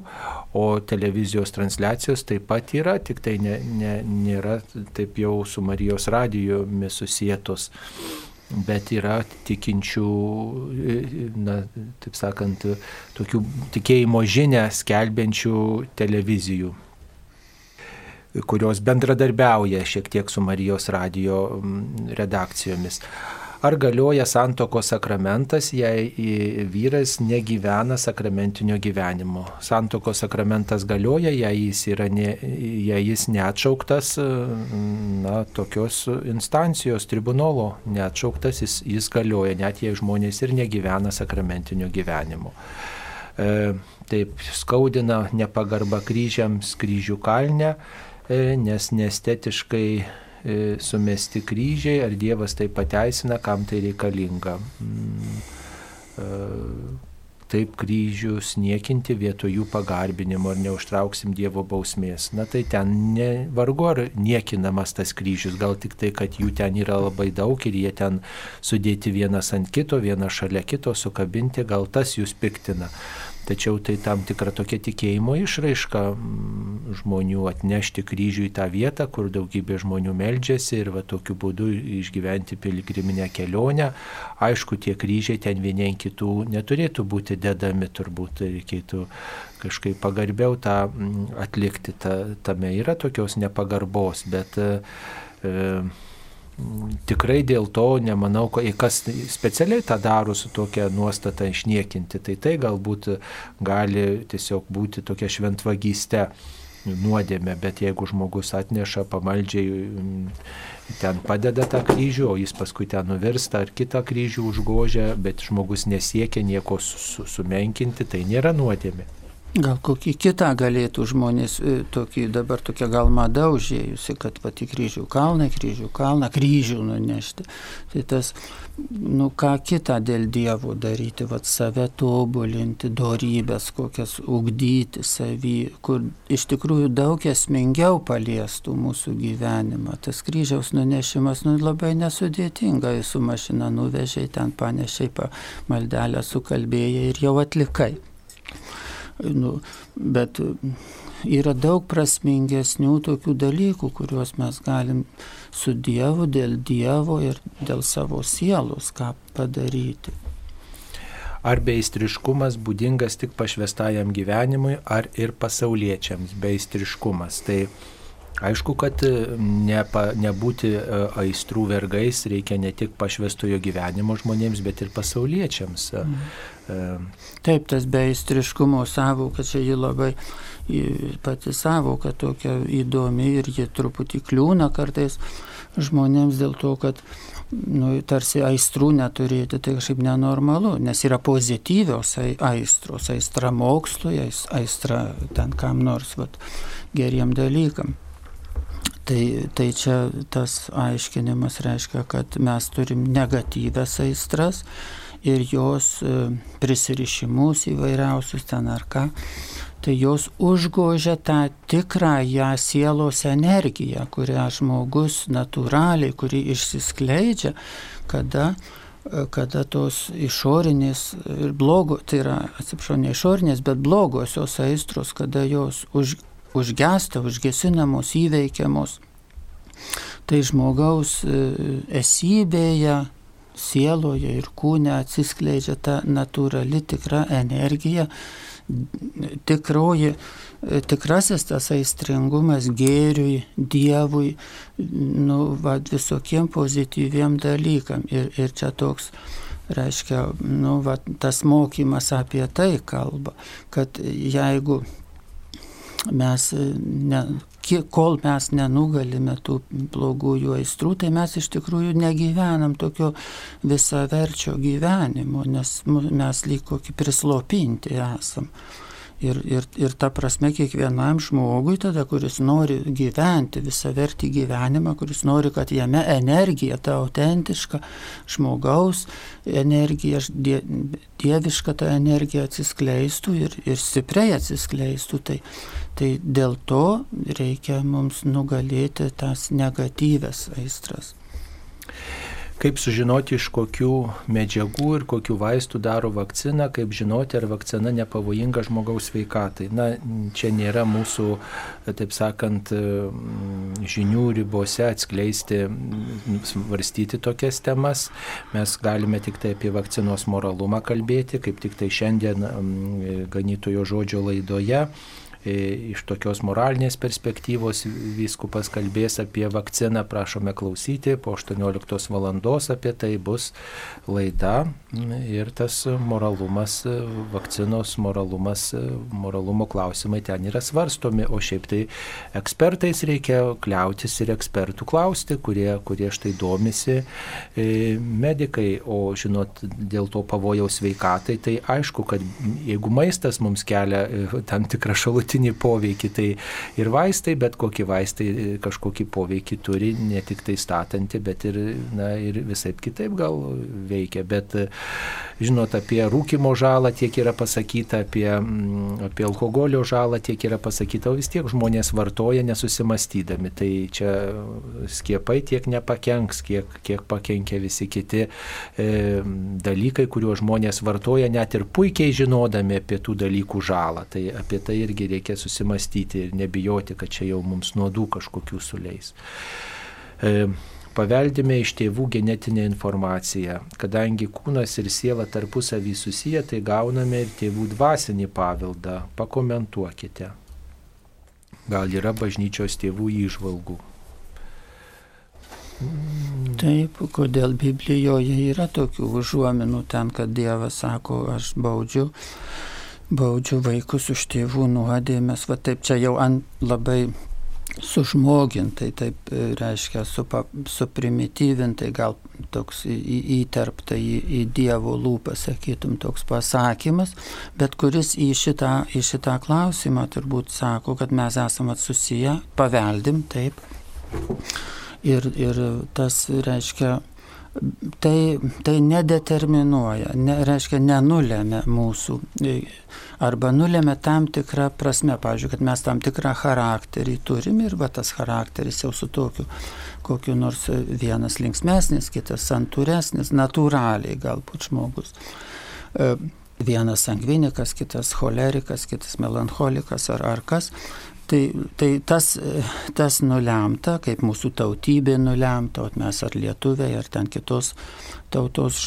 o televizijos transliacijos taip pat yra, tik tai ne, ne, nėra taip jau su Marijos radijomis susijėtos bet yra tikinčių, na, taip sakant, tokių tikėjimo žinę skelbiančių televizijų kurios bendradarbiauja šiek tiek su Marijos radio redakcijomis. Ar galioja santoko sakramentas, jei vyras negyvena sakramentinio gyvenimo? Santoko sakramentas galioja, jei jis, ne, jei jis neatšauktas, na, tokios instancijos, tribunolo neatšauktas, jis, jis galioja, net jei žmonės ir negyvena sakramentinio gyvenimo. E, taip skaudina nepagarba kryžiams kryžių kalne, nes nestetiškai sumesti kryžiai, ar Dievas tai pateisina, kam tai reikalinga. Taip kryžius niekinti vietoj jų pagarbinimo ir neužtrauksim Dievo bausmės. Na tai ten ne, vargu ar niekinamas tas kryžius, gal tik tai, kad jų ten yra labai daug ir jie ten sudėti vienas ant kito, vienas šalia kito, sukabinti, gal tas jūs piktina. Tačiau tai tam tikra tokia tikėjimo išraiška žmonių atnešti kryžių į tą vietą, kur daugybė žmonių meldžiasi ir va tokiu būdu išgyventi piligriminę kelionę. Aišku, tie kryžiai ten vieni kitų neturėtų būti dedami, turbūt reikėtų kažkaip pagarbiau tą atlikti. Ta, tame yra tokios nepagarbos, bet e, tikrai dėl to nemanau, kas specialiai tą daro su tokia nuostata išniekinti. Tai tai galbūt gali tiesiog būti tokia šventvagystė nuodėmė, bet jeigu žmogus atneša pamaldžiai, ten padeda tą kryžių, o jis paskui ten nuvirsta ar kitą kryžių užgožia, bet žmogus nesiekia nieko su, sumenkinti, tai nėra nuodėmė. Gal kokį kitą galėtų žmonės, tokį, dabar tokia gal mada užėjusi, kad pati kryžių kalną, kryžių kalną, kryžių nunešti. Tai tas, nu ką kitą dėl Dievo daryti, vad save tobulinti, dorybės kokias ugdyti savį, kur iš tikrųjų daug esmingiau paliestų mūsų gyvenimą. Tas kryžiaus nunešimas, nu labai nesudėtinga, su mašina nuvežiai, ten panešiai, pa maldelę sukalbėjai ir jau atlikai. Nu, bet yra daug prasmingesnių tokių dalykų, kuriuos mes galim su Dievu, dėl Dievo ir dėl savo sielos ką padaryti. Ar beistriškumas būdingas tik pašvestajam gyvenimui, ar ir pasauliečiams beistriškumas. Tai Aišku, kad nepa, nebūti aistrų vergais reikia ne tik pašvestojo gyvenimo žmonėms, bet ir pasauliečiams. Mm. Taip, tas beistriškumo savoka, čia ji labai pati savoka tokia įdomi ir ji truputį kliūna kartais žmonėms dėl to, kad nu, tarsi aistrų neturėti, tai kažkaip nenormalu, nes yra pozityvios aistros, aistra mokslui, aistra ten kam nors vat, geriem dalykam. Tai, tai čia tas aiškinimas reiškia, kad mes turim negatyves aistras ir jos e, prisirišimus įvairiausius ten ar ką tai jos užgožia tą tikrąją sielos energiją, kurią žmogus natūraliai, kuri išsiskleidžia, kada kada tos išorinės ir blogo, tai yra, atsiprašau, ne išorinės, bet blogosios aistros, kada jos už, užgesta, užgesinamos, įveikiamos, tai žmogaus e, esybėje, sieloje ir kūne atsiskleidžia ta natūrali tikra energija, tikroji, tikrasis tas aistringumas gėriui, Dievui, nu, va, visokiem pozityviem dalykam. Ir, ir čia toks, reiškia, nu, va, tas mokymas apie tai kalba, kad jeigu mes ne, kol mes nenugalime tų blogųjų aistrų, tai mes iš tikrųjų negyvenam tokio visaverčio gyvenimo, nes mes lyg kokį prislopinti esam. Ir, ir, ir ta prasme kiekvienam žmogui tada, kuris nori gyventi visą vertį gyvenimą, kuris nori, kad jame energija, ta autentiška žmogaus energija, die, dieviška ta energija atsiskleistų ir, ir stipriai atsiskleistų, tai, tai dėl to reikia mums nugalėti tas negatyves aistras. Kaip sužinoti, iš kokių medžiagų ir kokių vaistų daro vakciną, kaip žinoti, ar vakcina nepavojinga žmogaus sveikatai. Na, čia nėra mūsų, taip sakant, žinių ribose atskleisti, svarstyti tokias temas. Mes galime tik tai apie vakcinos moralumą kalbėti, kaip tik tai šiandien ganytojo žodžio laidoje iš tokios moralinės perspektyvos vyskupas kalbės apie vakciną, prašome klausyti, po 18 valandos apie tai bus laida. Ir tas moralumas, vakcinos moralumas, moralumo klausimai ten yra svarstomi, o šiaip tai ekspertais reikia kliautis ir ekspertų klausti, kurie, kurie štai domisi e, medikai, o žinot, dėl to pavojaus sveikatai, tai aišku, kad jeigu maistas mums kelia e, tam tikrą šalutinį šalutinį poveikį. Tai ir vaistai, bet kokie vaistai e, kažkokį poveikį turi, ne tik tai statantį, bet ir, na, ir visai kitaip gal veikia. Bet, e, žinot, apie rūkimo žalą tiek yra pasakyta, apie, mm, apie alkoholio žalą tiek yra pasakyta, o vis tiek žmonės vartoja nesusimastydami. Tai čia skiepai tiek nepakenks, kiek, kiek pakenkia visi kiti e, dalykai, kuriuos žmonės vartoja, net ir puikiai žinodami apie tų dalykų žalą. Tai apie tai irgi reikia reikia susimastyti ir nebijoti, kad čia jau mums nuodų kažkokių suleis. E, paveldime iš tėvų genetinę informaciją. Kadangi kūnas ir siela tarpusavį susiję, tai gauname ir tėvų dvasinį paveldą. Pakomentuokite. Gal yra bažnyčios tėvų įžvalgų. Taip, kodėl Biblijoje yra tokių užuominų ten, kad Dievas sako, aš baudžiu baudžiu vaikus už tėvų nuodėmės, va taip čia jau ant labai sužmogintai, taip e, reiškia, supa, suprimityvintai, gal toks į, įterpta į, į Dievo lūpą, sakytum, toks pasakymas, bet kuris į šitą, į šitą klausimą turbūt sako, kad mes esame susiję, paveldim, taip. Ir, ir tas reiškia, tai, tai nedeterminuoja, ne, reiškia nenulėmė mūsų, e, arba nulėmė tam tikrą prasme, pavyzdžiui, kad mes tam tikrą charakterį turim ir va tas charakteris jau su tokiu, kokiu nors vienas linksmesnis, kitas santūresnis, natūraliai galbūt žmogus. E, vienas sangvinikas, kitas cholerikas, kitas melancholikas ar ar kas, Tai, tai tas, tas nulemta, kaip mūsų tautybė nulemta, o mes ar lietuviai, ar ten kitos tautos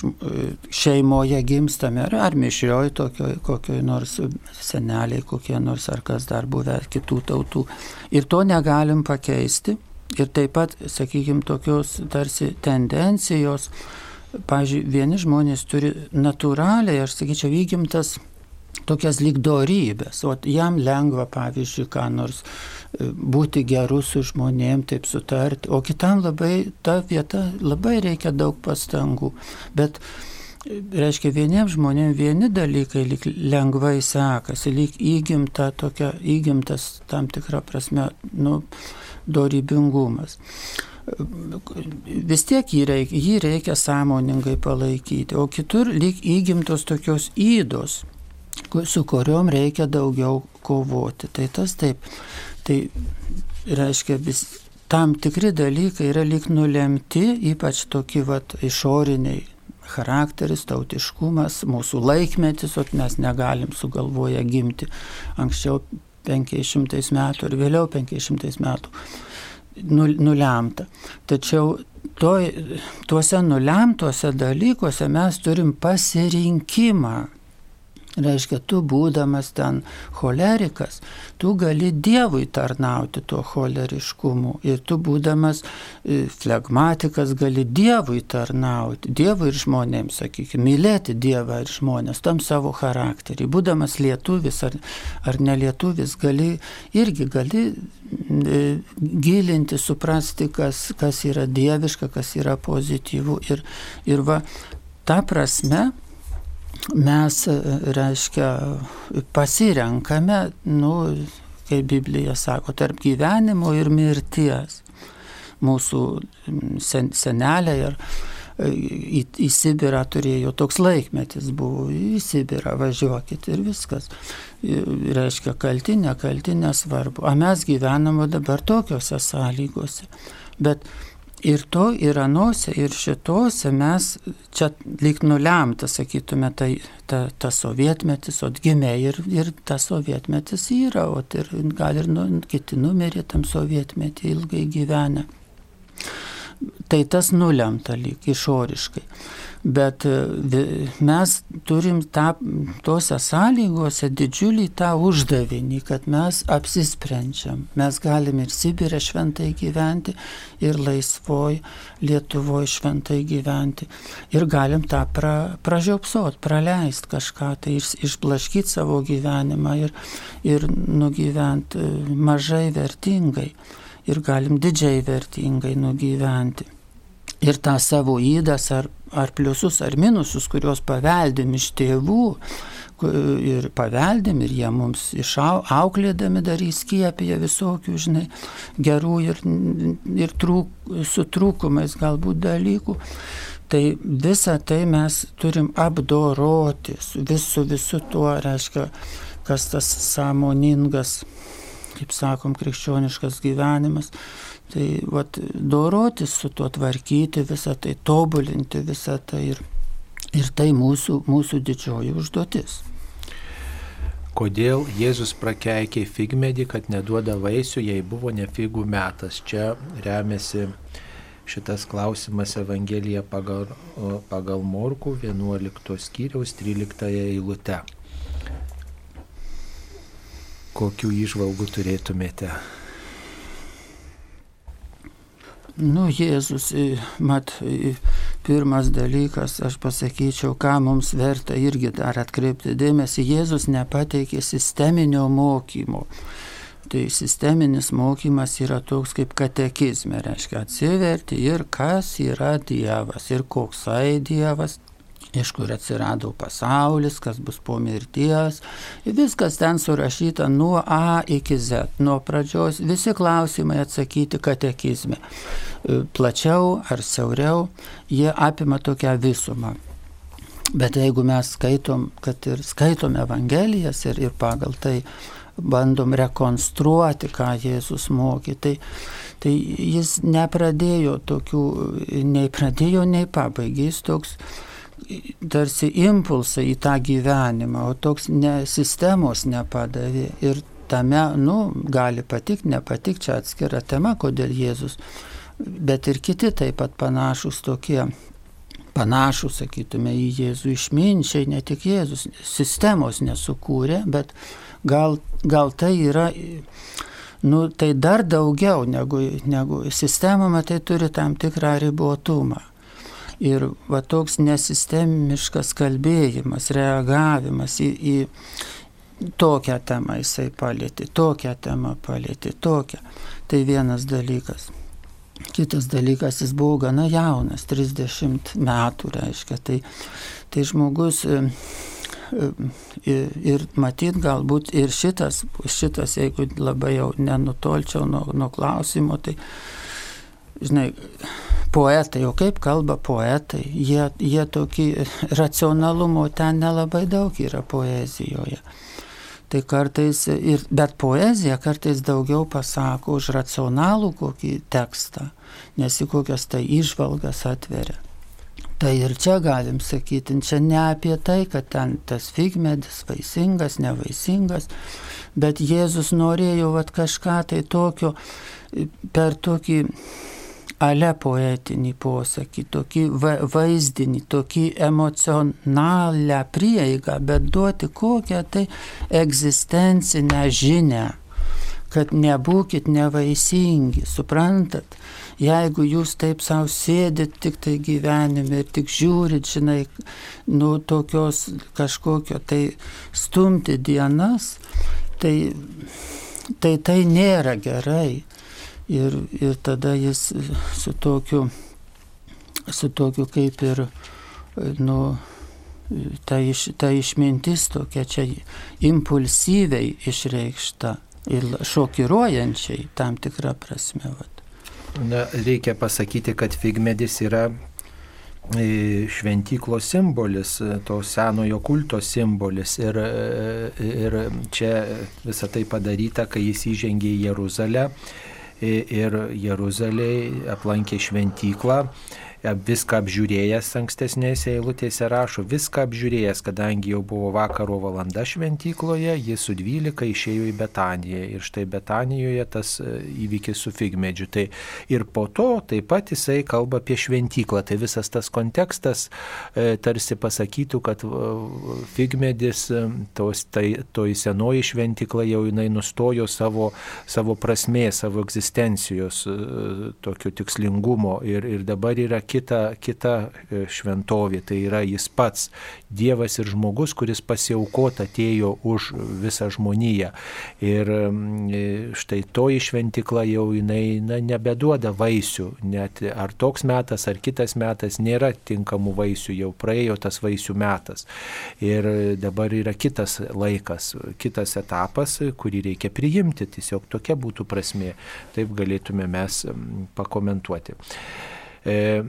šeimoje gimstame, ar, ar mišrioj tokioj, kokioj nors seneliai, kokie nors, ar kas dar buvę kitų tautų. Ir to negalim pakeisti. Ir taip pat, sakykime, tokios tarsi tendencijos, pavyzdžiui, vieni žmonės turi natūraliai, aš sakyčiau, įgimtas tokias lyg dorybės. O jam lengva, pavyzdžiui, ką nors e, būti geru su žmonėm, taip sutarti, o kitam labai, ta vieta labai reikia daug pastangų. Bet, e, reiškia, vieniems žmonėms vieni dalykai lyg lengvai sekasi, lyg įgimta tokia, įgimtas tam tikrą prasme, nu, dorybingumas vis tiek jį reikia, jį reikia sąmoningai palaikyti, o kitur lyg įgimtos tokios įdos, su kuriuom reikia daugiau kovoti. Tai tas taip. Tai reiškia, vis, tam tikri dalykai yra lik nulemti, ypač tokie vat, išoriniai charakteris, tautiškumas, mūsų laikmetis, o mes negalim sugalvoję gimti anksčiau 500 metų ir vėliau 500 metų nulemta. Tačiau to, tuose nulemtuose dalykuose mes turim pasirinkimą, Reiškia, tu būdamas ten cholerikas, tu gali Dievui tarnauti tuo choleriškumu. Ir tu būdamas e, flegmatikas gali Dievui tarnauti. Dievui ir žmonėms, sakykime, mylėti Dievą ir žmonės, tam savo charakterį. Būdamas lietuvis ar, ar nelietuvis, gali irgi gali e, gilinti, suprasti, kas, kas yra dieviška, kas yra pozityvu. Ir, ir va, ta prasme, mes, e, reiškia, pasirenkame, nu, kaip Biblija sako, tarp gyvenimo ir mirties. Mūsų sen, seneliai ir e, į, į Sibirą turėjo toks laikmetis buvo, į Sibirą važiuokit ir viskas. Reiškia, kalti, nekalti, nesvarbu. O mes gyvename dabar tokiuose sąlygose. Bet Ir to ir anuose, ir šituose mes čia lyg nulemta, sakytume, tai ta, ta sovietmetis, o gimė ir, ir tas sovietmetis yra, o ir gal ir nu, kiti numirė tam sovietmetį ilgai gyvenę. Tai tas nulemta lyg išoriškai. Bet e, mes turim tą, tose sąlygose didžiulį tą uždavinį, kad mes apsisprendžiam. Mes galim ir Sibirė šventai gyventi, ir laisvoj Lietuvoje šventai gyventi. Ir galim tą pra, pražiopsot, praleisti kažką, tai iš, išblaškyti savo gyvenimą ir, ir nugyventi e, mažai vertingai. Ir galim didžiai vertingai nugyventi. Ir tą savo įdas ar ar pliusus, ar minusus, kuriuos paveldim iš tėvų ir paveldim ir jie mums išauklėdami dar įskiepėje visokių, žinai, gerų ir, ir trūk, su trūkumais galbūt dalykų. Tai visą tai mes turim apdoroti su visu, visu tuo, reiškia, kas tas sąmoningas, kaip sakom, krikščioniškas gyvenimas Tai vat, dorotis su tuo tvarkyti visą tai, tobulinti visą tai ir, ir tai mūsų, mūsų didžioji užduotis. Kodėl Jėzus prakeikė figmedį, kad neduoda vaisių, jei buvo ne figų metas? Čia remiasi šitas klausimas Evangelija pagal, pagal Morkų 11 skyriaus 13 eilute. Kokių išvalgų turėtumėte? Nu, Jėzus, mat, pirmas dalykas, aš pasakyčiau, ką mums verta irgi dar atkreipti dėmesį, Jėzus nepateikė sisteminio mokymo. Tai sisteminis mokymas yra toks kaip katekizme, reiškia atsiverti ir kas yra Dievas ir koksai Dievas, iš kur atsirado pasaulis, kas bus po mirties. Viskas ten surašyta nuo A iki Z, nuo pradžios, visi klausimai atsakyti katekizme. E, plačiau ar siauriau, jie apima tokią visumą. Bet jeigu mes skaitom, kad ir skaitom Evangelijas ir, ir pagal tai bandom rekonstruoti, ką Jėzus mokė, tai, tai jis nepradėjo tokių, nei pradėjo, nei pabaigė. Jis toks tarsi impulsą į tą gyvenimą, o toks ne, sistemos nepadavė. Ir tame, nu, gali patikti, nepatikti, čia atskira tema, kodėl Jėzus, bet ir kiti taip pat panašus tokie panašus, sakytume, į Jėzų išminčiai, ne tik Jėzus, sistemos nesukūrė, bet gal, gal tai yra, nu, tai dar daugiau negu, negu sistema, matai, turi tam tikrą ribotumą. Ir va toks nesistemiškas kalbėjimas, reagavimas į, į tokią temą jisai palėtė, tokią temą palėtė, tokią. Tai vienas dalykas. Kitas dalykas, jis buvo gana jaunas, 30 metų reiškia. Tai, tai žmogus e, e, ir matyt galbūt ir šitas, šitas, jeigu labai jau nenutolčiau nuo, nuo klausimo, tai, žinai, poetai, o kaip kalba poetai, jie, jie tokį racionalumo ten nelabai daug yra poezijoje. Tai kartais, ir, bet poezija kartais daugiau pasako už racionalų kokį tekstą, nes į kokias tai išvalgas atveria. Tai ir čia galim sakyti, čia ne apie tai, kad ten tas figmedis vaisingas, nevaisingas, bet Jėzus norėjo vat, kažką tai tokio per tokį ale poetinį posakį, tokį vaizdinį, tokį emocionalią prieigą, bet duoti kokią tai egzistencinę žinę, kad nebūkit nevaisingi, suprantat? Jeigu jūs taip savo sėdit tik tai gyvenime ir tik žiūrit, žinai, nu tokios kažkokio tai stumti dienas, tai tai, tai nėra gerai. Ir, ir tada jis su tokiu, su tokiu kaip ir, nu, ta, iš, ta išmintis tokia čia impulsyviai išreikšta ir šokiruojančiai tam tikrą prasme. Vat. Na, reikia pasakyti, kad figmedis yra e, šventyklos simbolis, to senojo kulto simbolis. Ir, e, ir čia visą tai padaryta, kai jis įžengė į Jeruzalę ir Jeruzalėje aplankė šventyklą viską apžiūrėjęs ankstesnėse eilutėse rašo, viską apžiūrėjęs, kadangi jau buvo vakaro valanda šventykloje, jis su dvylika išėjo į Betaniją ir štai Betanijoje tas e, įvykis su figmedžiu. Tai ir po to taip pat jisai kalba apie šventyklą. Tai visas tas kontekstas e, tarsi pasakytų, kad figmedis, e, tos, tai, toji senoji šventykla jau jinai nustojo savo, savo prasmės, savo egzistencijos tokio tikslingumo ir, ir dabar yra kita, kita e, šventovė, tai yra jis pats, Dievas ir žmogus, kuris pasiaukot atėjo už visą žmoniją. Ir e, štai toji šventikla jau jinai na, nebeduoda vaisių, net ar toks metas, ar kitas metas nėra tinkamų vaisių, jau praėjo tas vaisių metas. Ir dabar yra kitas laikas, kitas etapas, kurį reikia priimti, tiesiog tokia būtų prasme, taip galėtume mes pakomentuoti. E,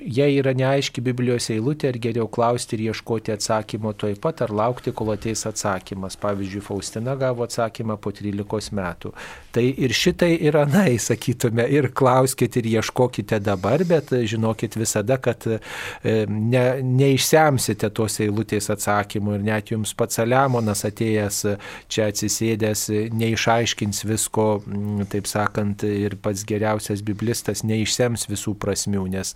jei yra neaiški Biblijos eilutė, ar geriau klausti ir ieškoti atsakymo toj pat, ar laukti, kol ateis atsakymas. Pavyzdžiui, Faustina gavo atsakymą po 13 metų. Tai ir šitai ir anai, sakytume, ir klauskite ir ieškokite dabar, bet žinokit visada, kad e, ne, neišsemsite tos eilutės atsakymų ir net jums pats Saliamonas atėjęs čia atsisėdęs neišaiškins visko, taip sakant, ir pats geriausias biblistas neišsems visų prasmių, nes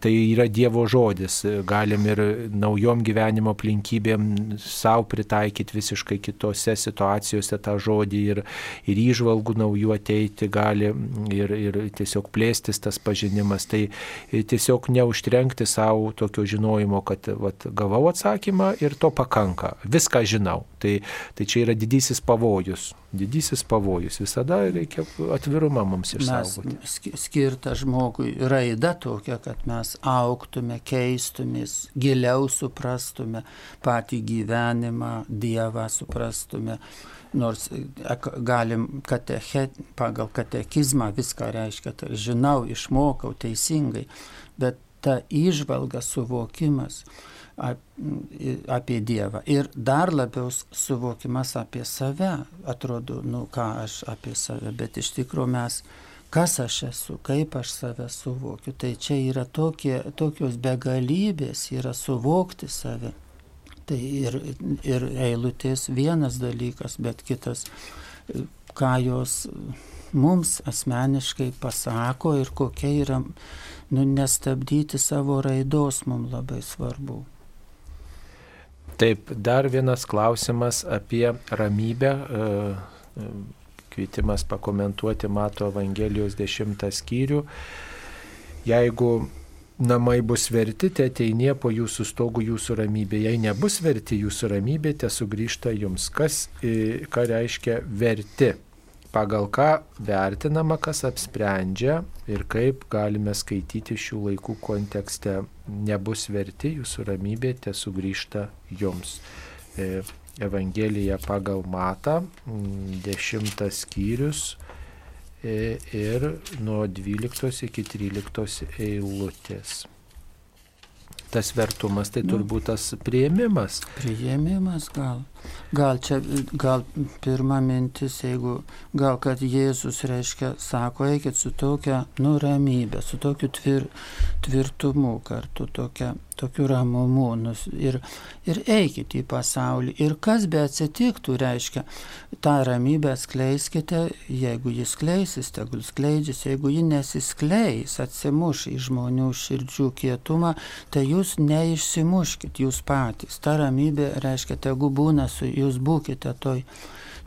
tai yra Dievo žodis. Galim ir naujom gyvenimo aplinkybėm savo pritaikyti visiškai kitose situacijose tą žodį ir, ir įžvalgų naujų ateiti gali ir, ir tiesiog plėstis tas pažinimas. Tai tiesiog neužtrenkti savo tokio žinojimo, kad vat, gavau atsakymą ir to pakanka. Viską žinau. Tai, tai čia yra didysis pavojus. Didysis pavojus. Visada reikia atvirumą mums išsaugoti. Mes skirta žmogui raida tokia, kad mes auktume, keistumės, giliau suprastume patį gyvenimą, Dievą suprastume. Nors e, galim kateche, pagal katekizmą viską reiškia, tai žinau, išmokau teisingai, bet ta išvalga, suvokimas apie Dievą. Ir dar labiau suvokimas apie save. Atrodo, nu ką aš apie save, bet iš tikrųjų mes kas aš esu, kaip aš save suvokiu. Tai čia yra tokie, tokios begalybės, yra suvokti save. Tai ir, ir eilutės vienas dalykas, bet kitas ką jos mums asmeniškai pasako ir kokia yra, nu, nestabdyti savo raidos mums labai svarbu. Taip, dar vienas klausimas apie ramybę. Kvietimas pakomentuoti Mato Evangelijos 10 skyrių. Jeigu namai bus verti, te ateinie po jūsų stogų jūsų ramybė. Jei nebus verti jūsų ramybė, te sugrįžta jums. Kas, ką reiškia verti? Pagal ką vertinama, kas apsprendžia ir kaip galime skaityti šių laikų kontekste. Nebus verti, jūsų ramybė te sugrįžta jums. E, Evangelija pagal matą, dešimtas skyrius e, ir nuo 12 iki 13 eilutės tas vertumas, tai nu, turbūt tas prieimimas. Prieimimas gal. Gal čia, gal pirma mintis, jeigu, gal kad Jėzus reiškia, sako, eikit su tokia nuramybė, su tokiu tvir, tvirtumu kartu, tokia tokiu ramumu nus, ir, ir eikit į pasaulį. Ir kas be atsitiktų, reiškia, tą ramybę skleiskite, jeigu jis kleisis, tegul skleidžiasi, jeigu ji nesiskleis, atsimuš į žmonių širdžių kietumą, tai jūs neišsimuškit jūs patys. Ta ramybė, reiškia, tegu būna su jūs būkite toj,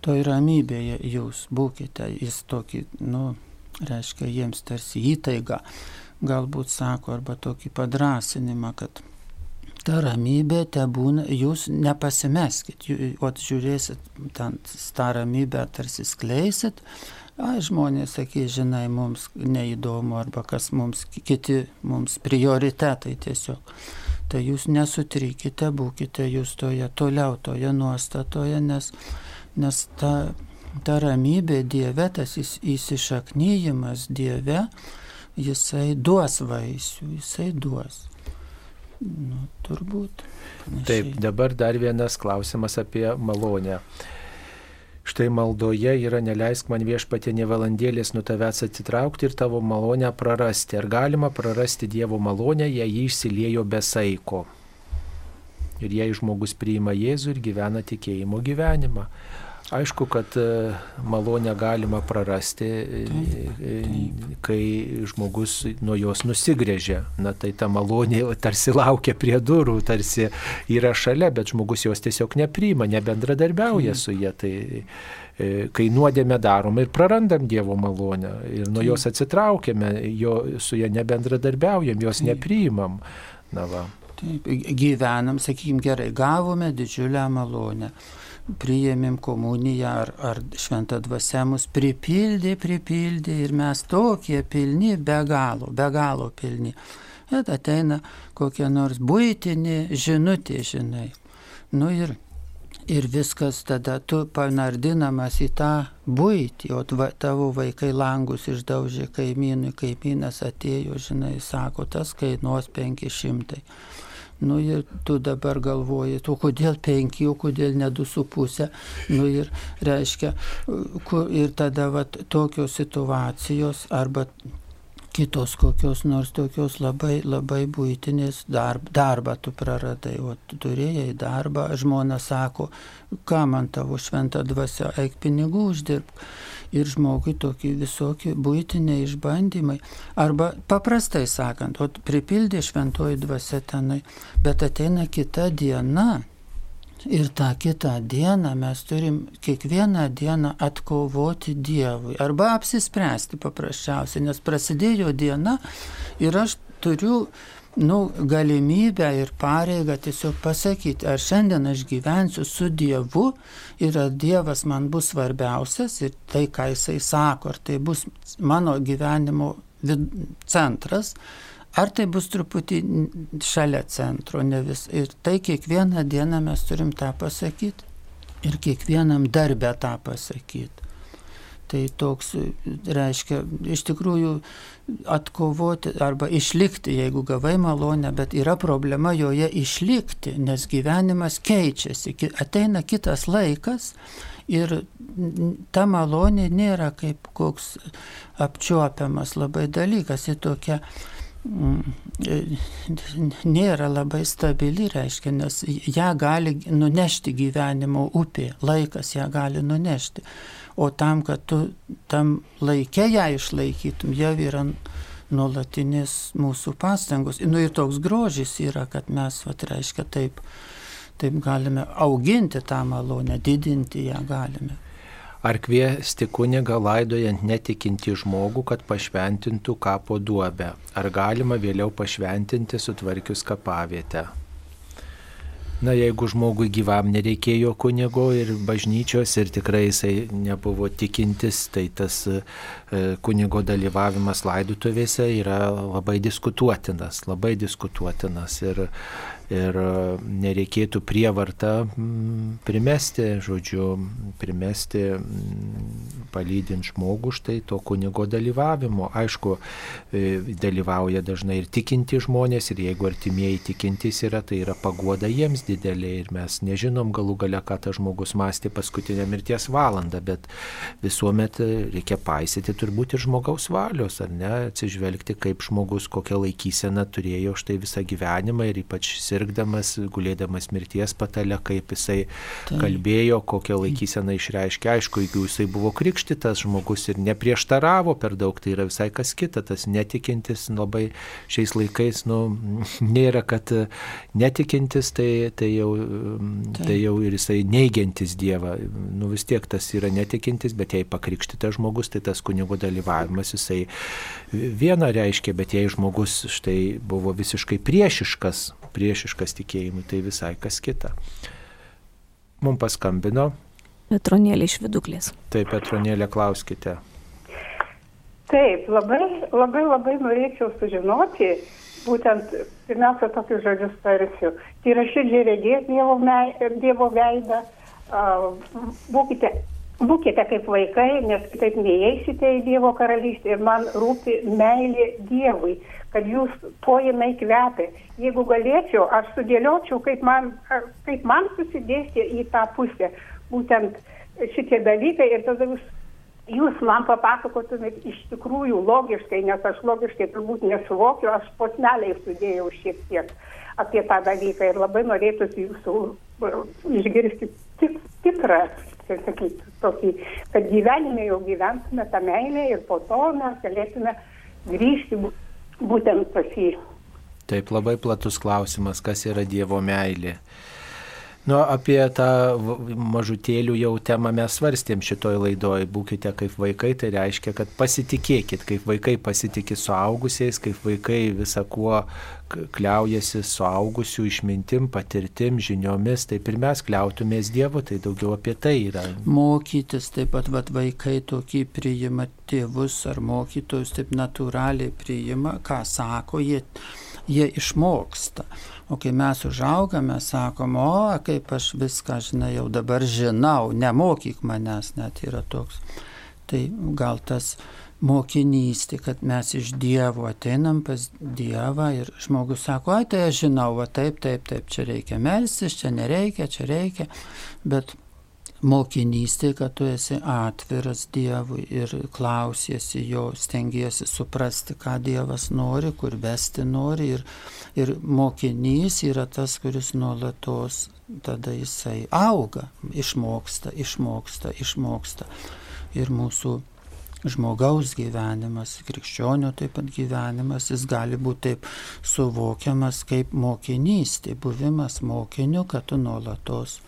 toj ramybėje, jūs būkite, jis tokį, nu, reiškia, jiems tarsi įtaiga galbūt sako, arba tokį padrasinimą, kad ta ramybė te būna, jūs nepasimeskit, o žiūrėsit, ten tą ramybę tarsi skleisit, ai žmonės sakys, žinai, mums neįdomu, arba kas mums, kiti mums prioritetai tiesiog. Tai jūs nesutrykite, būkite jūs toje toliau, toje nuostatoje, nes, nes ta, ta ramybė Dieve, tas įsišaknyjimas Dieve, jisai duos vaisių, jisai duos. Nu, turbūt. Panašiai. Taip, dabar dar vienas klausimas apie malonę. Štai maldoje yra neleisk man viešpatė ne valandėlės nuo tavęs atsitraukti ir tavo malonę prarasti. Ar galima prarasti Dievo malonę, jei jį išsiliejo be saiko? Ir jei žmogus priima Jėzų ir gyvena tikėjimo gyvenimą. Aišku, kad e, malonę galima prarasti, e, e, kai žmogus nuo jos nusigrėžia. Na tai ta malonė tarsi laukia prie durų, tarsi yra šalia, bet žmogus jos tiesiog nepriima, nebendradarbiauja su jie. Tai kai nuodėmė darom ir prarandam Dievo malonę ir nuo jos atsitraukiame, jo, su ją nebendradarbiaujam, jos nepriimam. Na va. Taip, gyvenam, sakykime, gerai, gavome didžiulę malonę priėmėm komuniją ar, ar šventą dvasę mus pripildė, pripildė ir mes tokie pilni, be galo, be galo pilni. Bet ateina kokia nors būtinė žinutė, žinai. Nu ir, ir viskas tada tu panardinamas į tą būtį, o tavo vaikai langus išdaužė kaimynui, kaimynas atėjo, žinai, sako, tas kainuos 500. Nu ir tu dabar galvoji, tu kodėl penki, o kodėl ne du su pusė. Nu ir reiškia, ir tada vat, tokios situacijos arba kitos kokios nors tokios labai, labai būtinės darb, darbą tu praradai, o tu turėjai darbą, žmona sako, ką man tavo šventą dvasia, eik pinigų uždirbk ir žmogui tokie visokie būtiniai išbandymai. Arba paprastai sakant, o pripildė šventoji dvasia tenai, bet ateina kita diena. Ir tą kitą dieną mes turim kiekvieną dieną atkovoti Dievui arba apsispręsti paprasčiausiai, nes prasidėjo diena ir aš turiu nu, galimybę ir pareigą tiesiog pasakyti, ar šiandien aš gyvensiu su Dievu ir ar Dievas man bus svarbiausias ir tai, ką Jisai sako, ar tai bus mano gyvenimo centras, ar tai bus truputį šalia centro, ne vis. Ir tai kiekvieną dieną mes turim tą pasakyti ir kiekvienam darbę tą pasakyti. Tai toks reiškia, iš tikrųjų atkovoti arba išlikti, jeigu gavai malonę, bet yra problema joje išlikti, nes gyvenimas keičiasi, ateina kitas laikas ir ta malonė nėra kaip koks apčiuopiamas labai dalykas, ji tokia mm, nėra labai stabili, reiškia, nes ją gali nunešti gyvenimo upė, laikas ją gali nunešti. O tam, kad tu tam laikė ją išlaikytum, jau yra nuolatinis mūsų pastangos. Nu ir toks grožis yra, kad mes, va, reiškia, taip, taip galime auginti tą malonę, didinti ją galime. Ar kviesti kunigą laidojant netikinti žmogų, kad pašventintų kapo duobę? Ar galima vėliau pašventinti sutvarkius kapavietę? Na, jeigu žmogui gyvam nereikėjo kunigo ir bažnyčios ir tikrai jisai nebuvo tikintis, tai tas e, kunigo dalyvavimas laidutuvėse yra labai diskutuotinas, labai diskutuotinas. Ir ir e, nereikėtų prievartą mm, primesti, žodžiu, primesti palydint žmogų štai to kunigo dalyvavimo. Aišku, e, dalyvauja dažnai ir tikinti žmonės, ir jeigu artimieji tikintys yra, tai yra pagoda jiems didelė ir mes nežinom galų gale, ką tas žmogus mąstė paskutinę mirties valandą, bet visuomet reikia paisyti turbūt ir žmogaus valios, ar ne, atsižvelgti, kaip žmogus kokią laikyseną turėjo štai visą gyvenimą ir ypač sirgdamas, gulėdamas mirties patale, kaip jisai tai. kalbėjo, kokią laikyseną išreiškė. Aišku, jeigu jisai buvo krikštytas žmogus ir neprieštaravo per daug, tai yra visai kas kita. Tas netikintis labai šiais laikais, nu, nėra, kad netikintis, tai, tai, jau, tai. tai jau ir jisai neigiantis Dievą. Nu, vis tiek tas yra netikintis, bet jei pakrikštytas žmogus, tai tas kunigo dalyvavimas jisai vieną reiškia, bet jei žmogus štai buvo visiškai priešiškas priešiškas tikėjimui, tai visai kas kita. Mums paskambino. Petronėlė iš viduklės. Taip, Petronėlė, klauskite. Taip, labai, labai, labai norėčiau sužinoti, būtent pirmiausia tokius žodžius tarsiu. Tai yra širdžiai regėti dievo, mei, dievo veidą, būkite būkite kaip vaikai, nes kitaip neįeisite į Dievo karalystę ir man rūpi meilė Dievui, kad jūs to jinai kvepia. Jeigu galėčiau, aš sudėliočiau, kaip man, kaip man susidėstė į tą pusę būtent šitie dalykai ir tada jūs, jūs man papasakotumėt iš tikrųjų logiškai, nes aš logiškai turbūt nesuvokiu, aš posmeliai sudėjau šiek tiek apie tą dalyką ir labai norėtųsi jūsų išgirsti tik, tikrą tai sakyt, tokį, kad gyvenime jau gyventume tą meilę ir po to mes galėtume grįžti būtent pas jį. Taip, labai platus klausimas, kas yra Dievo meilė. Nu, apie tą mažutėlių jau temą mes svarstėm šitoj laidoj. Būkite kaip vaikai, tai reiškia, kad pasitikėkit, kaip vaikai pasitikė suaugusiais, kaip vaikai visą kuo kliaujasi suaugusių išmintim, patirtim, žiniomis, taip ir mes kliautumės Dievu, tai daugiau apie tai yra. Mokytis, taip pat vat, vaikai tokį priima tėvus ar mokytojus, taip natūraliai priima, ką sako, jie, jie išmoksta. O kai mes užaugame, sakom, o kaip aš viską žinai, jau dabar žinau, nemokyk manęs, net yra toks. Tai gal tas mokinystė, kad mes iš Dievo ateinam pas Dievą ir žmogus sako, ai tai aš žinau, va taip, taip, taip, čia reikia melstis, čia nereikia, čia reikia, bet mokinystė, kad tu esi atviras Dievui ir klausiesi jo, stengiesi suprasti, ką Dievas nori, kur vesti nori. Ir, ir mokinys yra tas, kuris nuolatos tada jisai auga, išmoksta, išmoksta, išmoksta. Ir mūsų žmogaus gyvenimas, krikščionių taip pat gyvenimas, jis gali būti taip suvokiamas kaip mokinystė, buvimas mokiniu, kad tu nuolatos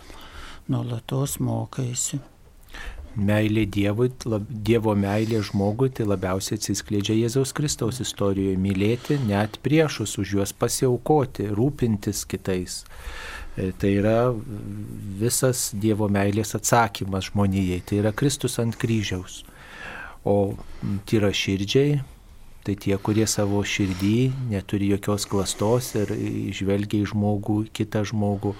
nuolatos mokaisi. Meilė Dievui, Dievo meilė žmogui tai labiausiai atsiskleidžia Jėzaus Kristaus istorijoje - mylėti net priešus, už juos pasiaukoti, rūpintis kitais. E, tai yra visas Dievo meilės atsakymas žmonijai, tai yra Kristus ant kryžiaus. O tyra širdžiai Tai tie, kurie savo širdį neturi jokios klastos ir žvelgia į žmogų, kitą žmogų,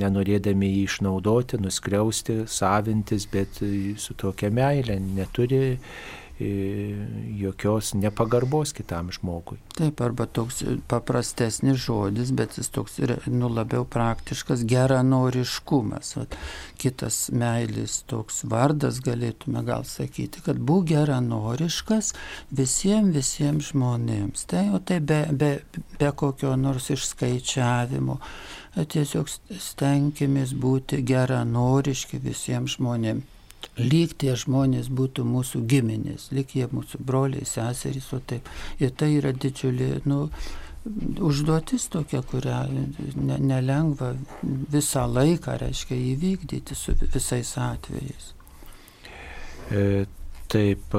nenorėdami jį išnaudoti, nuskriausti, savintis, bet su tokia meilė neturi jokios nepagarbos kitam žmogui. Taip, arba toks paprastesnis žodis, bet jis toks yra nu, labiau praktiškas geranoriškumas. Vat, kitas meilis toks vardas galėtume gal sakyti, kad būk geranoriškas visiems, visiems žmonėms. Tai, o tai be, be, be kokio nors išskaičiavimo. Tiesiog stenkimės būti geranoriški visiems žmonėms lyg tie žmonės būtų mūsų giminės, lyg jie mūsų broliai, seserys, o taip. Ir tai yra didžiulė, nu, užduotis tokia, kurią ne, nelengva visą laiką, reiškia, įvykdyti su visais atvejais. E, taip,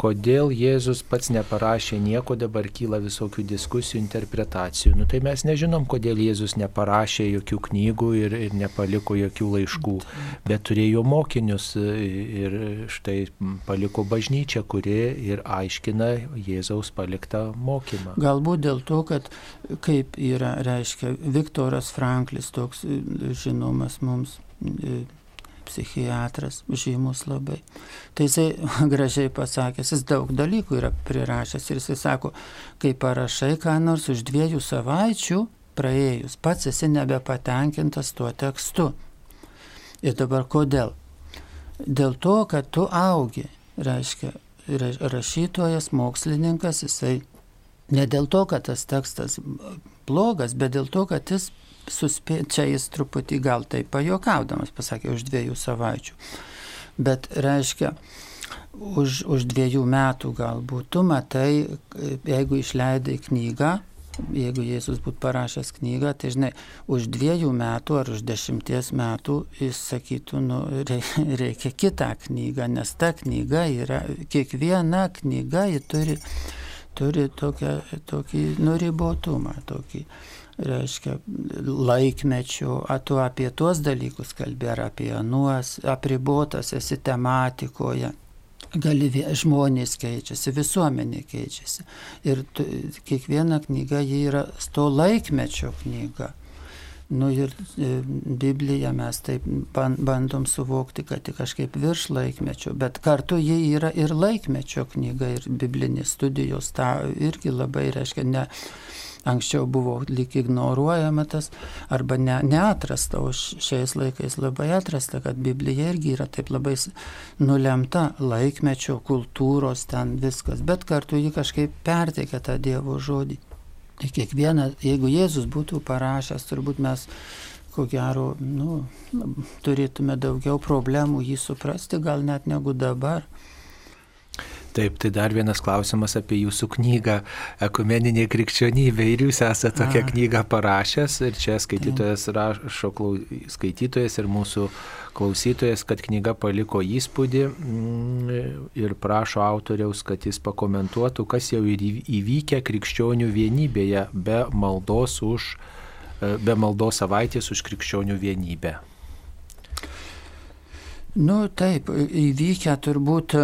kodėl Jėzus pats neparašė nieko, dabar kyla visokių diskusijų, interpretacijų. Nu, tai mes nežinom, kodėl Jėzus neparašė jokių knygų ir, ir nepaliko jokių laiškų, bet turėjo mokinius ir štai paliko bažnyčią, kuri ir aiškina Jėzaus paliktą mokymą. Galbūt dėl to, kad kaip yra, reiškia, Viktoras Franklis, toks žinomas mums psichiatras, žymus labai. Tai jisai gražiai pasakęs, jis daug dalykų yra prirašęs ir jisai sako, kai parašai ką nors už dviejų savaičių praėjus, pats esi nebepatenkintas tuo tekstu. Ir dabar kodėl? Dėl to, kad tu augi, reiškia, rašytojas, mokslininkas, jisai ne dėl to, kad tas tekstas blogas, bet dėl to, kad jis suspė, čia jis truputį gal tai pajokaudamas pasakė už dviejų savaičių. Bet reiškia, už, už dviejų metų galbūt tu matai, jeigu išleidai knygą, jeigu Jėzus būtų parašęs knygą, tai žinai, už dviejų metų ar už dešimties metų jis sakytų, nu, reikia kitą knygą, nes ta knyga yra, kiekviena knyga ji turi, turi tokią, tokį nuribotumą, tokį reiškia, laikmečių, ar tu apie tuos dalykus kalbė, ar apie anuos, apribotas esi tematikoje. Gali žmonės keičiasi, visuomenė keičiasi. Ir tu, kiekviena knyga ji yra to laikmečio knyga. Nu ir e, Bibliją mes taip bandom suvokti, kad tik kažkaip virš laikmečio, bet kartu ji yra ir laikmečio knyga, ir biblinės studijos tą irgi labai reiškia, ne, anksčiau buvo lik ignoruojama tas arba ne, neatrasta, o šiais laikais labai atrasta, kad Biblija irgi yra taip labai nulemta laikmečio kultūros ten viskas, bet kartu ji kažkaip perteikia tą Dievo žodį. Tai kiekvieną, jeigu Jėzus būtų parašęs, turbūt mes ko gero, nu, turėtume daugiau problemų jį suprasti, gal net negu dabar. Taip, tai dar vienas klausimas apie jūsų knygą Ekumeninė krikščionybė. Ir jūs esate tokią A. knygą parašęs ir čia skaitytojas rašo, skaitytojas ir mūsų klausytojas, kad knyga paliko įspūdį mm, ir prašo autoriaus, kad jis pakomentuotų, kas jau įvykę krikščionių vienybėje be maldos, už, e, be maldos savaitės už krikščionių vienybę. Nu taip, įvykę turbūt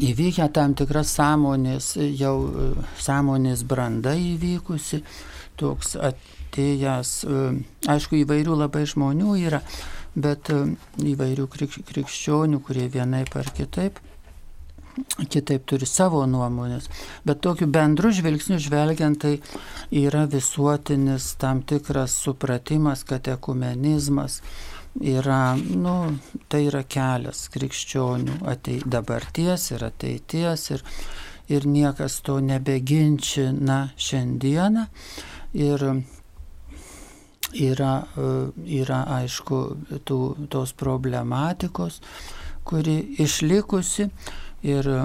įvykę tam tikras sąmonės, jau e, sąmonės branda įvykusi, toks atėjęs, e, aišku, įvairių labai žmonių yra, bet e, įvairių krikščionių, kurie vienaip ar kitaip kitaip turi savo nuomonės, bet tokiu bendru žvilgsniu žvelgiant tai yra visuotinis tam tikras supratimas, kad ekumenizmas, yra, nu, tai yra kelias krikščionių atei, dabarties ir ateities ir, ir niekas to nebeginčina šiandieną. Ir yra, yra aišku tų, tos problematikos, kuri išlikusi ir e,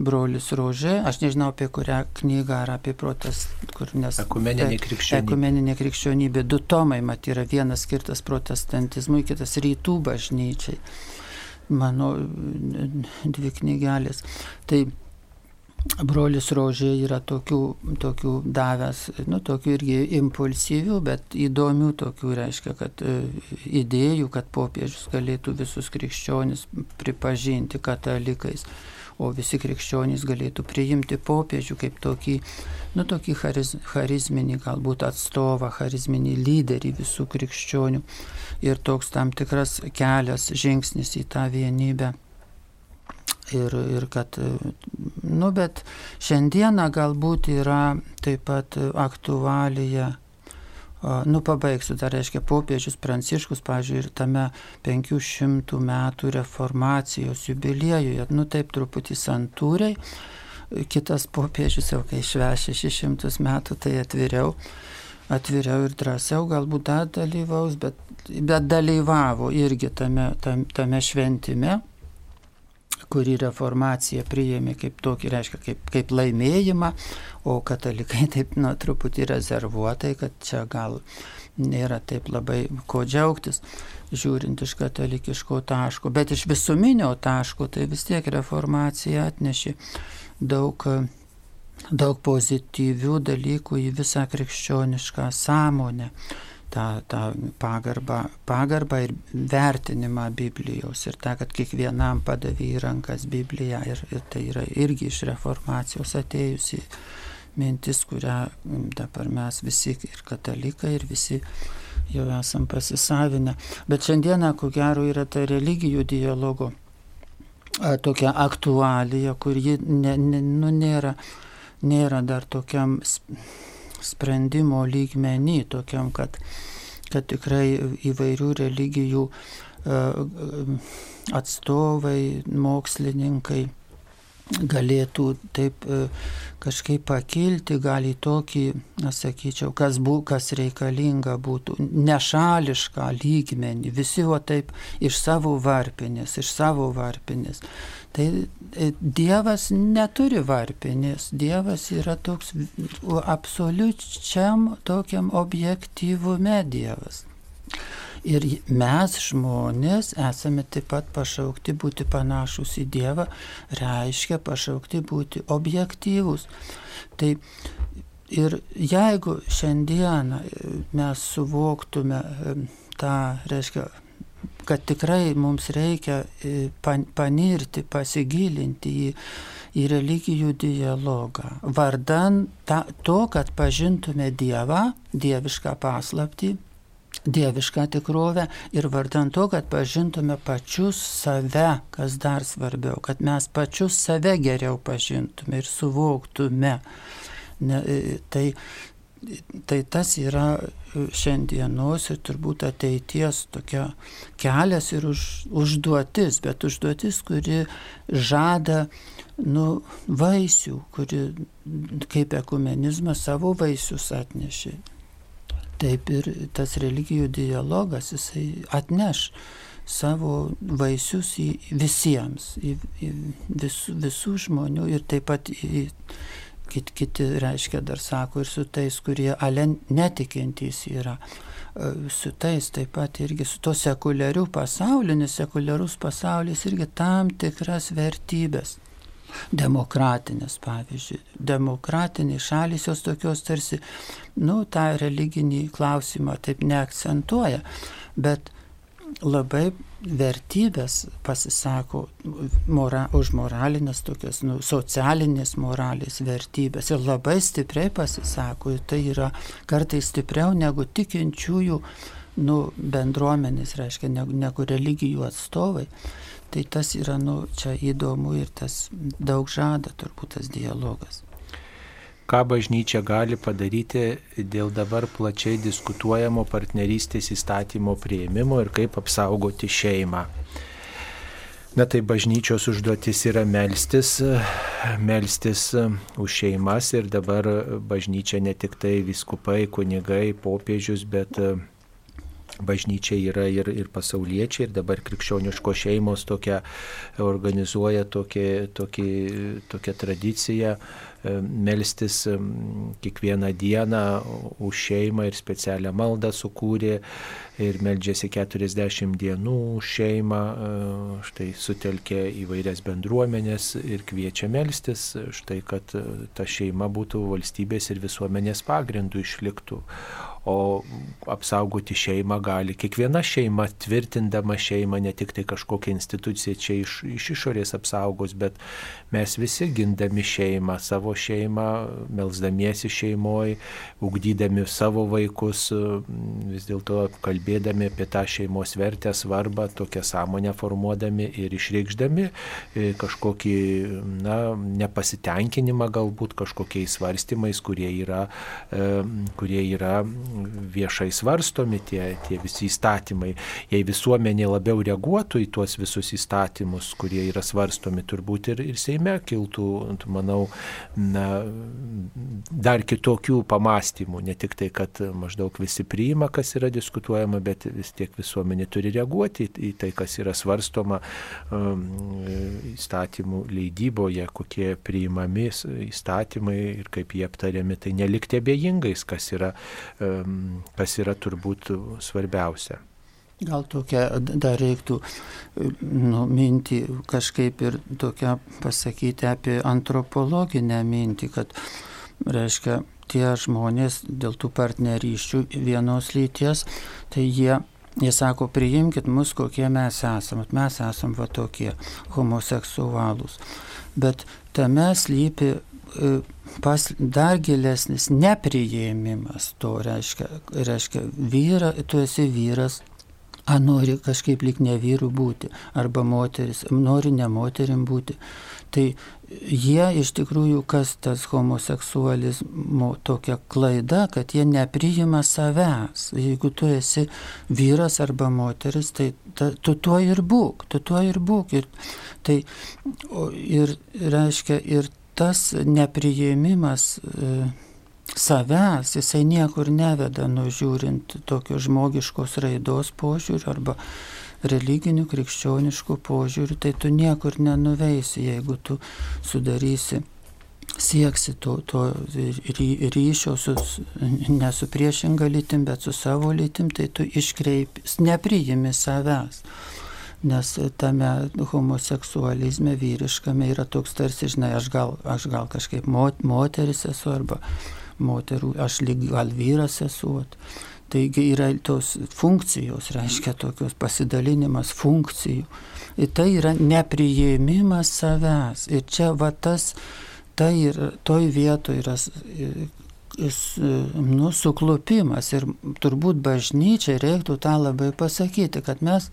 brolis Rožė, aš nežinau apie kurią knygą ar apie protest, kur nes... Ekumeninė krikščionybė. Ekumeninė krikščionybė, du tomai, mat, yra vienas skirtas protestantizmui, kitas rytų bažnyčiai. Mano dvi knygelės. Tai brolis Rožė yra tokių, tokių davęs, nu, tokių irgi impulsyvių, bet įdomių tokių, reiškia, kad e, idėjų, kad popiežius galėtų visus krikščionis pripažinti katalikais, o visi krikščionys galėtų priimti popiežių kaip tokį, nu, tokį chariz, charizminį galbūt atstovą, charizminį lyderį visų krikščionių. Ir toks tam tikras kelias, žingsnis į tą vienybę ir, ir kad, nu, bet šiandieną galbūt yra taip pat aktualija, nu, pabaigsiu, tai reiškia popiežius Pranciškus, pažiūrėjau, ir tame 500 metų reformacijos jubiliejuje, nu, taip truputį santūriai, kitas popiežius jau kai švešė 600 metų, tai atviriau atviriau ir drąsiau, galbūt dar dalyvaus, bet, bet dalyvavo irgi tame, tam, tame šventime, kurį reformacija priėmė kaip tokį, reiškia, kaip, kaip laimėjimą, o katalikai taip, na, truputį rezervuotai, kad čia gal nėra taip labai ko džiaugtis, žiūrint iš katalikiško taško, bet iš visuminio taško tai vis tiek reformacija atnešė daug daug pozityvių dalykų į visą krikščionišką sąmonę, tą, tą pagarbą, pagarbą ir vertinimą Biblijos ir tą, kad kiekvienam padavė į rankas Bibliją ir, ir tai yra irgi iš reformacijos atėjusi mintis, kurią dabar mes visi ir katalikai ir visi jau esam pasisavinę. Bet šiandieną, ko gero, yra ta religijų dialogo tokia aktualija, kur ji ne, ne, nu, nėra nėra dar tokiam sprendimo lygmenį, tokiam, kad, kad tikrai įvairių religijų e, atstovai, mokslininkai galėtų taip e, kažkaip pakilti, gali tokį, na sakyčiau, kas, bu, kas reikalinga būtų, nešališką lygmenį, visi o taip iš savo varpinės, iš savo varpinės. Tai e, Dievas neturi varpinės, Dievas yra toks absoliučiam tokiam objektyvume Dievas. Ir mes žmonės esame taip pat pašaukti būti panašus į Dievą, reiškia pašaukti būti objektyvus. Tai ir jeigu šiandieną mes suvoktume e, tą, reiškia, kad tikrai mums reikia e, panirti, pasigilinti į, į religijų dialogą, vardan ta, to, kad pažintume Dievą, dievišką paslapti, dievišką tikrovę ir vardant to, kad pažintume pačius save, kas dar svarbiau, kad mes pačius save geriau pažintume ir suvoktume. Ne, e, tai, tai tas yra šiandienos ir turbūt ateities tokia kelias ir už, užduotis, bet užduotis, kuri žada nu, vaisių, kuri kaip ekumenizmas savo vaisius atnešė. Taip ir tas religijų dialogas, jisai atneš savo vaisius į visiems, į, į visų, visų žmonių ir taip pat į kit, kiti, reiškia, dar sako ir su tais, kurie ale netikintys yra. E, su tais taip pat irgi su to sekuliariu pasauliu, nes sekuliarus pasaulis irgi tam tikras vertybės demokratinės, pavyzdžiui. Demokratinės šalis jos tokios tarsi, nu, tą religinį klausimą taip neakcentuoja, bet labai vertybės pasisako mora, už moralinės tokias, nu, socialinės moralės vertybės ir labai stipriai pasisako, ir tai yra kartais stipriau negu tikinčiųjų nu, bendruomenės, reiškia, negu, negu religijų atstovai. Tai tas yra, nu, čia įdomu ir tas daug žada turbūt tas dialogas. Ką bažnyčia gali padaryti dėl dabar plačiai diskutuojamo partnerystės įstatymo prieimimo ir kaip apsaugoti šeimą. Na tai bažnyčios užduotis yra melstis, melstis už šeimas ir dabar bažnyčia ne tik tai viskupai, kunigai, popiežius, bet bažnyčia yra ir, ir pasauliečiai, ir dabar krikščioniško šeimos tokia organizuoja tokį, tokį, tokią tradiciją e, melstis kiekvieną dieną už šeimą ir specialią maldą sukūrė ir meldžiasi 40 dienų už šeimą, e, štai sutelkė įvairias bendruomenės ir kviečia melstis, štai kad ta šeima būtų valstybės ir visuomenės pagrindų išliktų o apsaugoti šeimą gali kiekviena šeima, tvirtindama šeimą, ne tik tai kažkokia institucija čia iš, iš išorės apsaugos, bet mes visi gindami šeimą, savo šeimą, melzdamiesi šeimoje, ugdydami savo vaikus, vis dėlto kalbėdami apie tą šeimos vertę, svarbą, tokią sąmonę formuodami ir išreikšdami e, kažkokį na, nepasitenkinimą galbūt kažkokiais svarstymais, kurie yra, e, kurie yra viešai svarstomi tie, tie visi įstatymai. Jei visuomenė labiau reaguotų į tuos visus įstatymus, kurie yra svarstomi, turbūt ir, ir Seime kiltų, manau, na, dar kitokių pamastymų. Ne tik tai, kad maždaug visi priima, kas yra diskutuojama, bet vis tiek visuomenė turi reaguoti į, tai, kas yra svarstoma um, įstatymų leidyboje, kokie priimami įstatymai ir kaip jie aptariami. Tai nelikti abejingais, kas yra, um, kas yra turbūt svarbiausia. Gal tokia dar reiktų nu, mintį kažkaip ir tokia pasakyti apie antropologinę mintį, kad reiškia tie žmonės dėl tų partnerysčių vienos lyties, tai jie Jie sako, priimkite mus, kokie mes esame. Mes esame va tokie homoseksualūs. Bet tame slypi e, pas, dar gilesnis nepriėmimas to, reiškia, reiškia vyra, tu esi vyras, a nori kažkaip lik ne vyru būti, arba moteris, nori ne moterim būti. Tai jie iš tikrųjų, kas tas homoseksualizmo tokia klaida, kad jie nepriima savęs. Jeigu tu esi vyras arba moteris, tai ta, tu tuo ir būk, tu tuo ir būk. Ir, tai, ir reiškia, ir tas nepriėmimas. E, savęs, jisai niekur neveda, nužiūrint tokio žmogiškos raidos požiūrį arba religinių krikščioniškų požiūrių, tai tu niekur nenuveisi, jeigu tu sudarysi sieksi to, to ryšio su, ne su priešinga lytim, bet su savo lytim, tai tu iškreipi, nepriimi savęs. Nes tame homoseksualizme vyriškame yra toks tarsi, žinai, aš gal, aš gal kažkaip mot, moteris esu arba moterų, aš lyg gal vyras esu. Taigi yra tos funkcijos, reiškia tokios pasidalinimas funkcijų. Ir tai yra nepriėmimas savęs. Ir čia va tas, tai ir toj vietoje yra nu, suklupimas. Ir turbūt bažnyčiai reiktų tą labai pasakyti, kad mes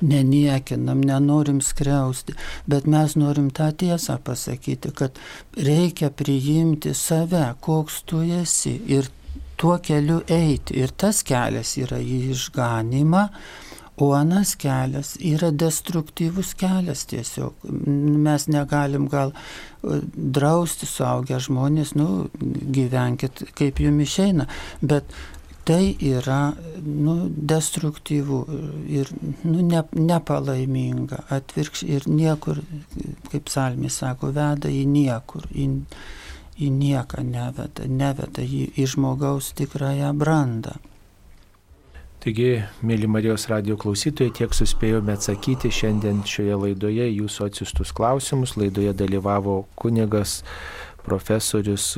neniekinam, nenorim skriausti, bet mes norim tą tiesą pasakyti, kad reikia priimti save, koks tu esi ir tuo keliu eiti. Ir tas kelias yra į išganimą, O anas kelias yra destruktyvus kelias tiesiog. Mes negalim gal drausti suaugę žmonės, nu, gyvenkit kaip jums išeina, bet tai yra nu, destruktyvu ir nu, ne, nepalaiminga, atvirkš ir niekur, kaip salmis sako, veda į niekur, į, į nieką neveda, neveda į, į žmogaus tikrąją brandą. Taigi, mėly Marijos radio klausytojai, tiek suspėjome atsakyti šiandien šioje laidoje jūsų atsistus klausimus. Laidoje dalyvavo kunigas profesorius,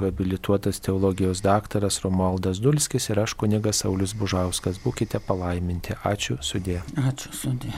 habilituotas teologijos daktaras Romualdas Dulskis ir aš kunigas Saulis Bužauskas. Būkite palaiminti. Ačiū sudė. Ačiū sudė.